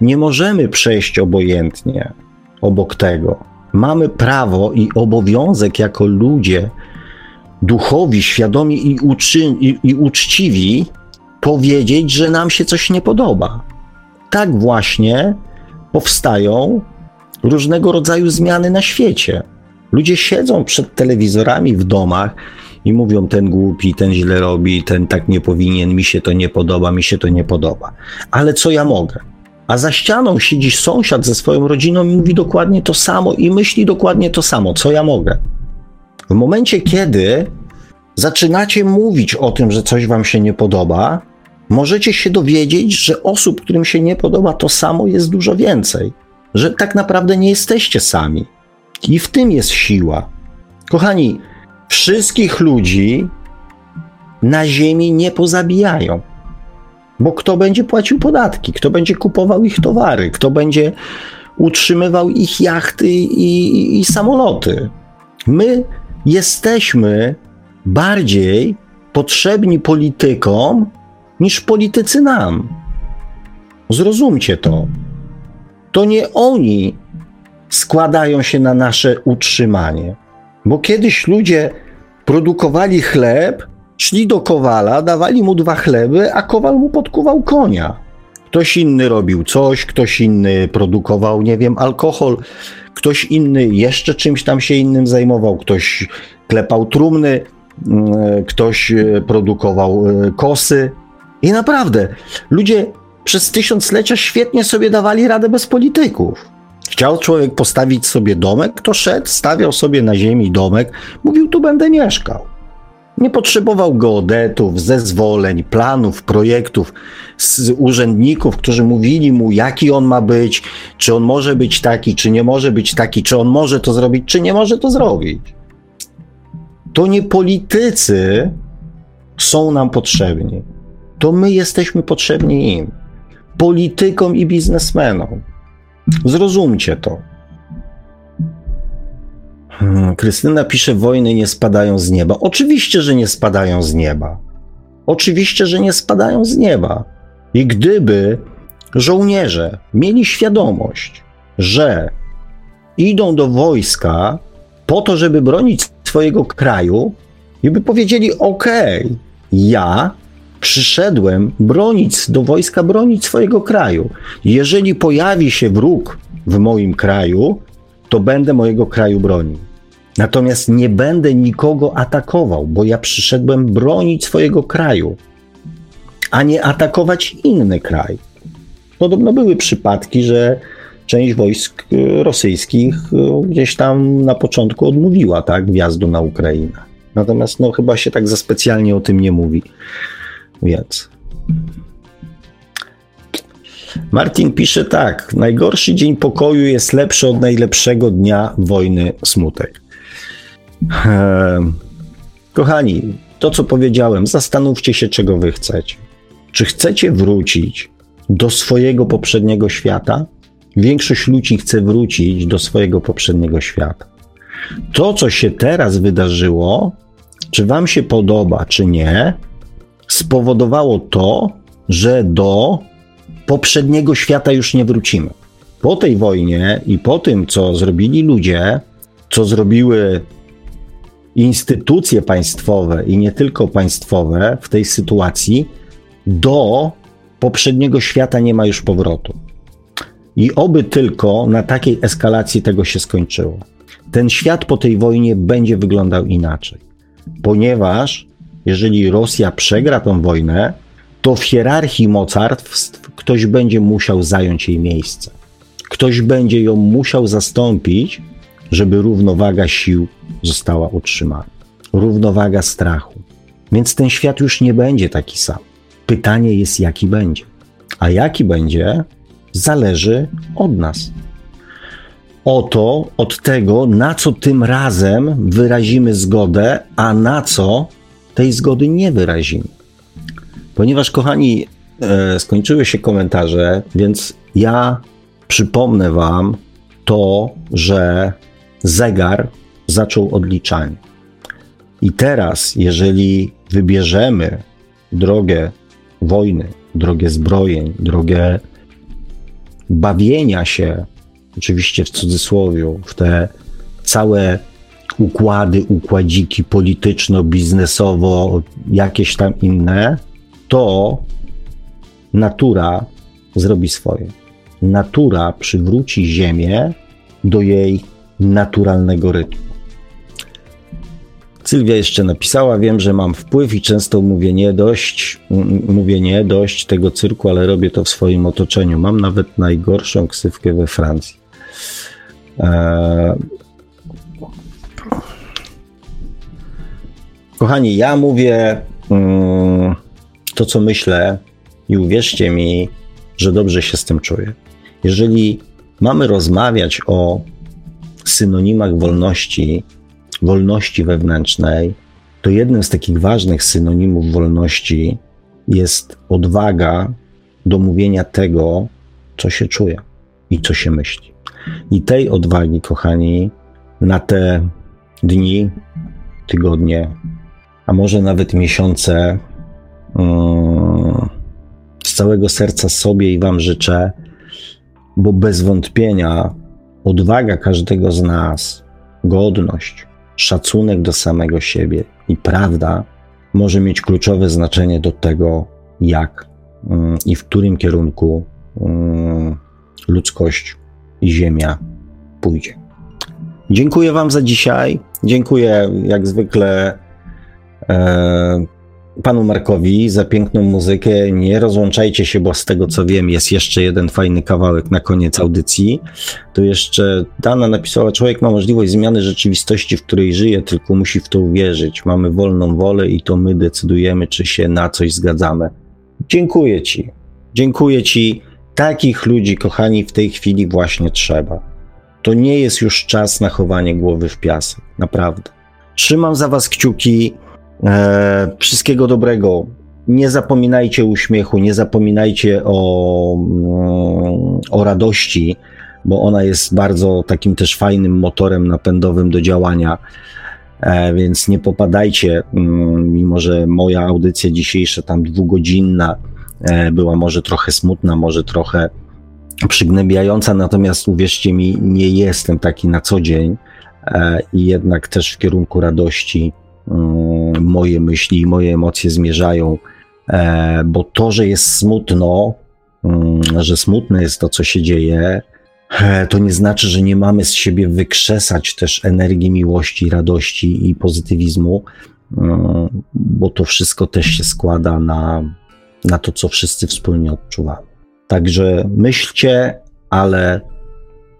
nie możemy przejść obojętnie obok tego. Mamy prawo i obowiązek jako ludzie duchowi, świadomi i, uczy, i, i uczciwi powiedzieć, że nam się coś nie podoba. Tak właśnie powstają różnego rodzaju zmiany na świecie. Ludzie siedzą przed telewizorami w domach i mówią: ten głupi, ten źle robi, ten tak nie powinien, mi się to nie podoba, mi się to nie podoba. Ale co ja mogę? A za ścianą siedzi sąsiad ze swoją rodziną i mówi dokładnie to samo i myśli dokładnie to samo. Co ja mogę? W momencie, kiedy zaczynacie mówić o tym, że coś wam się nie podoba, możecie się dowiedzieć, że osób, którym się nie podoba to samo, jest dużo więcej. Że tak naprawdę nie jesteście sami. I w tym jest siła. Kochani, wszystkich ludzi na ziemi nie pozabijają. Bo kto będzie płacił podatki, kto będzie kupował ich towary, kto będzie utrzymywał ich jachty i, i, i samoloty. My jesteśmy bardziej potrzebni politykom niż politycy nam. Zrozumcie to. To nie oni składają się na nasze utrzymanie. Bo kiedyś ludzie produkowali chleb, szli do kowala, dawali mu dwa chleby, a kowal mu podkuwał konia. Ktoś inny robił coś, ktoś inny produkował, nie wiem, alkohol, ktoś inny jeszcze czymś tam się innym zajmował, ktoś klepał trumny, mm, ktoś e, produkował e, kosy. I naprawdę, ludzie przez tysiąclecia świetnie sobie dawali radę bez polityków. Chciał człowiek postawić sobie domek, to szedł, stawiał sobie na ziemi domek, mówił, tu będę mieszkał. Nie potrzebował geodetów, zezwoleń, planów, projektów, z urzędników, którzy mówili mu, jaki on ma być, czy on może być taki, czy nie może być taki, czy on może to zrobić, czy nie może to zrobić. To nie politycy są nam potrzebni. To my jesteśmy potrzebni im. Politykom i biznesmenom. Zrozumcie to. Hmm, Krystyna pisze: Wojny nie spadają z nieba. Oczywiście, że nie spadają z nieba. Oczywiście, że nie spadają z nieba. I gdyby żołnierze mieli świadomość, że idą do wojska po to, żeby bronić swojego kraju, i by powiedzieli: OK, ja Przyszedłem bronić do wojska, bronić swojego kraju. Jeżeli pojawi się wróg w moim kraju, to będę mojego kraju bronił. Natomiast nie będę nikogo atakował, bo ja przyszedłem bronić swojego kraju, a nie atakować inny kraj. podobno były przypadki, że część wojsk rosyjskich gdzieś tam na początku odmówiła tak, wjazdu na Ukrainę. Natomiast no, chyba się tak za specjalnie o tym nie mówi. Więc. Martin pisze tak: Najgorszy dzień pokoju jest lepszy od najlepszego dnia wojny smutek. Ehm, kochani, to co powiedziałem, zastanówcie się, czego wy chcecie. Czy chcecie wrócić do swojego poprzedniego świata? Większość ludzi chce wrócić do swojego poprzedniego świata. To, co się teraz wydarzyło, czy Wam się podoba, czy nie, spowodowało to, że do poprzedniego świata już nie wrócimy. Po tej wojnie i po tym, co zrobili ludzie, co zrobiły instytucje państwowe i nie tylko państwowe w tej sytuacji, do poprzedniego świata nie ma już powrotu. I oby tylko na takiej eskalacji tego się skończyło. Ten świat po tej wojnie będzie wyglądał inaczej, ponieważ jeżeli Rosja przegra tą wojnę, to w hierarchii mocarstw ktoś będzie musiał zająć jej miejsce. Ktoś będzie ją musiał zastąpić, żeby równowaga sił została utrzymana. Równowaga strachu. Więc ten świat już nie będzie taki sam. Pytanie jest, jaki będzie. A jaki będzie, zależy od nas. Oto od tego, na co tym razem wyrazimy zgodę, a na co tej zgody nie wyrazimy. Ponieważ, kochani, e, skończyły się komentarze, więc ja przypomnę Wam to, że zegar zaczął odliczanie. I teraz, jeżeli wybierzemy drogę wojny, drogę zbrojeń, drogę bawienia się, oczywiście w cudzysłowie, w te całe układy, układziki polityczno-biznesowo, jakieś tam inne, to natura zrobi swoje. Natura przywróci Ziemię do jej naturalnego rytmu. Sylwia jeszcze napisała, wiem, że mam wpływ i często mówię nie dość, mówię nie dość tego cyrku, ale robię to w swoim otoczeniu. Mam nawet najgorszą ksywkę we Francji. Eee... Kochani, ja mówię mm, to, co myślę i uwierzcie mi, że dobrze się z tym czuję. Jeżeli mamy rozmawiać o synonimach wolności, wolności wewnętrznej, to jednym z takich ważnych synonimów wolności jest odwaga do mówienia tego, co się czuje i co się myśli. I tej odwagi, kochani, na te dni, tygodnie, a może nawet miesiące, mm, z całego serca sobie i Wam życzę, bo bez wątpienia odwaga każdego z nas, godność, szacunek do samego siebie i prawda może mieć kluczowe znaczenie do tego, jak mm, i w którym kierunku mm, ludzkość i Ziemia pójdzie. Dziękuję Wam za dzisiaj. Dziękuję jak zwykle panu Markowi za piękną muzykę. Nie rozłączajcie się, bo z tego co wiem, jest jeszcze jeden fajny kawałek na koniec audycji. To jeszcze Dana napisała: Człowiek ma możliwość zmiany rzeczywistości, w której żyje, tylko musi w to uwierzyć. Mamy wolną wolę i to my decydujemy, czy się na coś zgadzamy. Dziękuję Ci. Dziękuję Ci. Takich ludzi, kochani, w tej chwili właśnie trzeba. To nie jest już czas na chowanie głowy w piasek. Naprawdę. Trzymam za Was kciuki. E, wszystkiego dobrego. Nie zapominajcie uśmiechu, nie zapominajcie o, mm, o radości, bo ona jest bardzo takim też fajnym motorem napędowym do działania. E, więc nie popadajcie, mm, mimo że moja audycja dzisiejsza, tam dwugodzinna, e, była może trochę smutna, może trochę przygnębiająca, natomiast uwierzcie mi, nie jestem taki na co dzień i jednak też w kierunku radości moje myśli, moje emocje zmierzają, e, bo to, że jest smutno, mm, że smutne jest to, co się dzieje, e, to nie znaczy, że nie mamy z siebie wykrzesać też energii miłości, radości i pozytywizmu, mm, bo to wszystko też się składa na, na to, co wszyscy wspólnie odczuwamy. Także myślcie, ale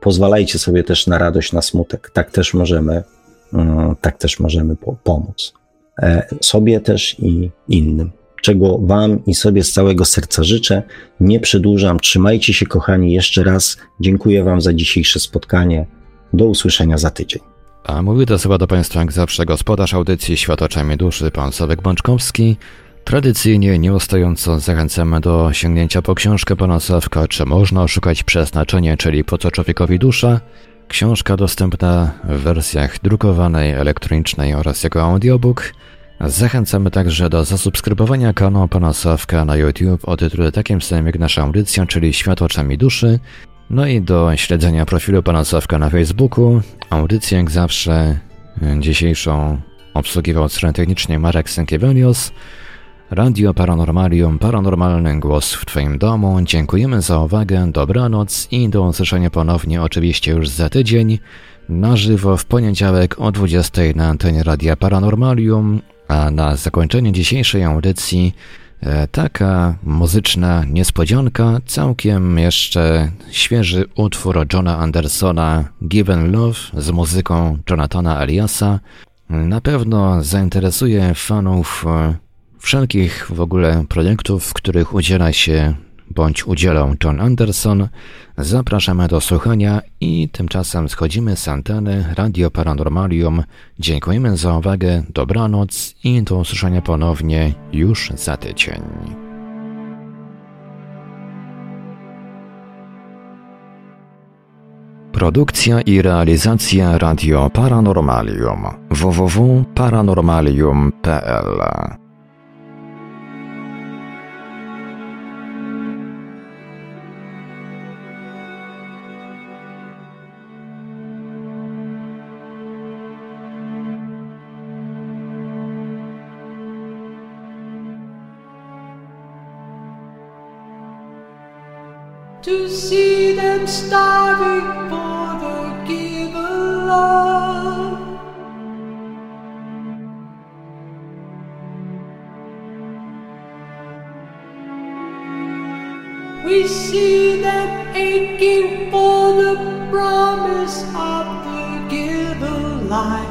pozwalajcie sobie też na radość, na smutek. Tak też możemy, mm, tak też możemy pomóc. E, sobie też i innym. Czego Wam i sobie z całego serca życzę. Nie przedłużam. Trzymajcie się, kochani. Jeszcze raz dziękuję Wam za dzisiejsze spotkanie. Do usłyszenia za tydzień. A mówi to chyba do Państwa jak zawsze gospodarz audycji Świat oczami duszy, pan Sławek Bączkowski. Tradycyjnie, nieustająco zachęcamy do sięgnięcia po książkę pana Sławka, czy można oszukać przeznaczenie, czyli po co człowiekowi dusza. Książka dostępna w wersjach drukowanej, elektronicznej oraz jako audiobook. Zachęcamy także do zasubskrybowania kanału pana Sławka na YouTube o tytule takim samym jak nasza audycja, czyli Świat oczami duszy. No i do śledzenia profilu pana Sławka na Facebooku. Audycję jak zawsze dzisiejszą obsługiwał strony technicznie Marek Sękiewelios. Radio Paranormalium, paranormalny głos w Twoim domu. Dziękujemy za uwagę, dobranoc i do usłyszenia ponownie oczywiście już za tydzień na żywo w poniedziałek o 20 na antenie Radia Paranormalium, a na zakończenie dzisiejszej audycji e, taka muzyczna niespodzianka, całkiem jeszcze świeży utwór Johna Andersona Given Love z muzyką Jonathana Eliasa. Na pewno zainteresuje fanów e, wszelkich w ogóle projektów, w których udziela się bądź udzielą John Anderson. Zapraszamy do słuchania i tymczasem schodzimy z anteny Radio Paranormalium. Dziękujemy za uwagę, dobranoc i do usłyszenia ponownie już za tydzień. Produkcja i realizacja Radio Paranormalium www.paranormalium.pl starving for the given love. We see them aching for the promise of the given life.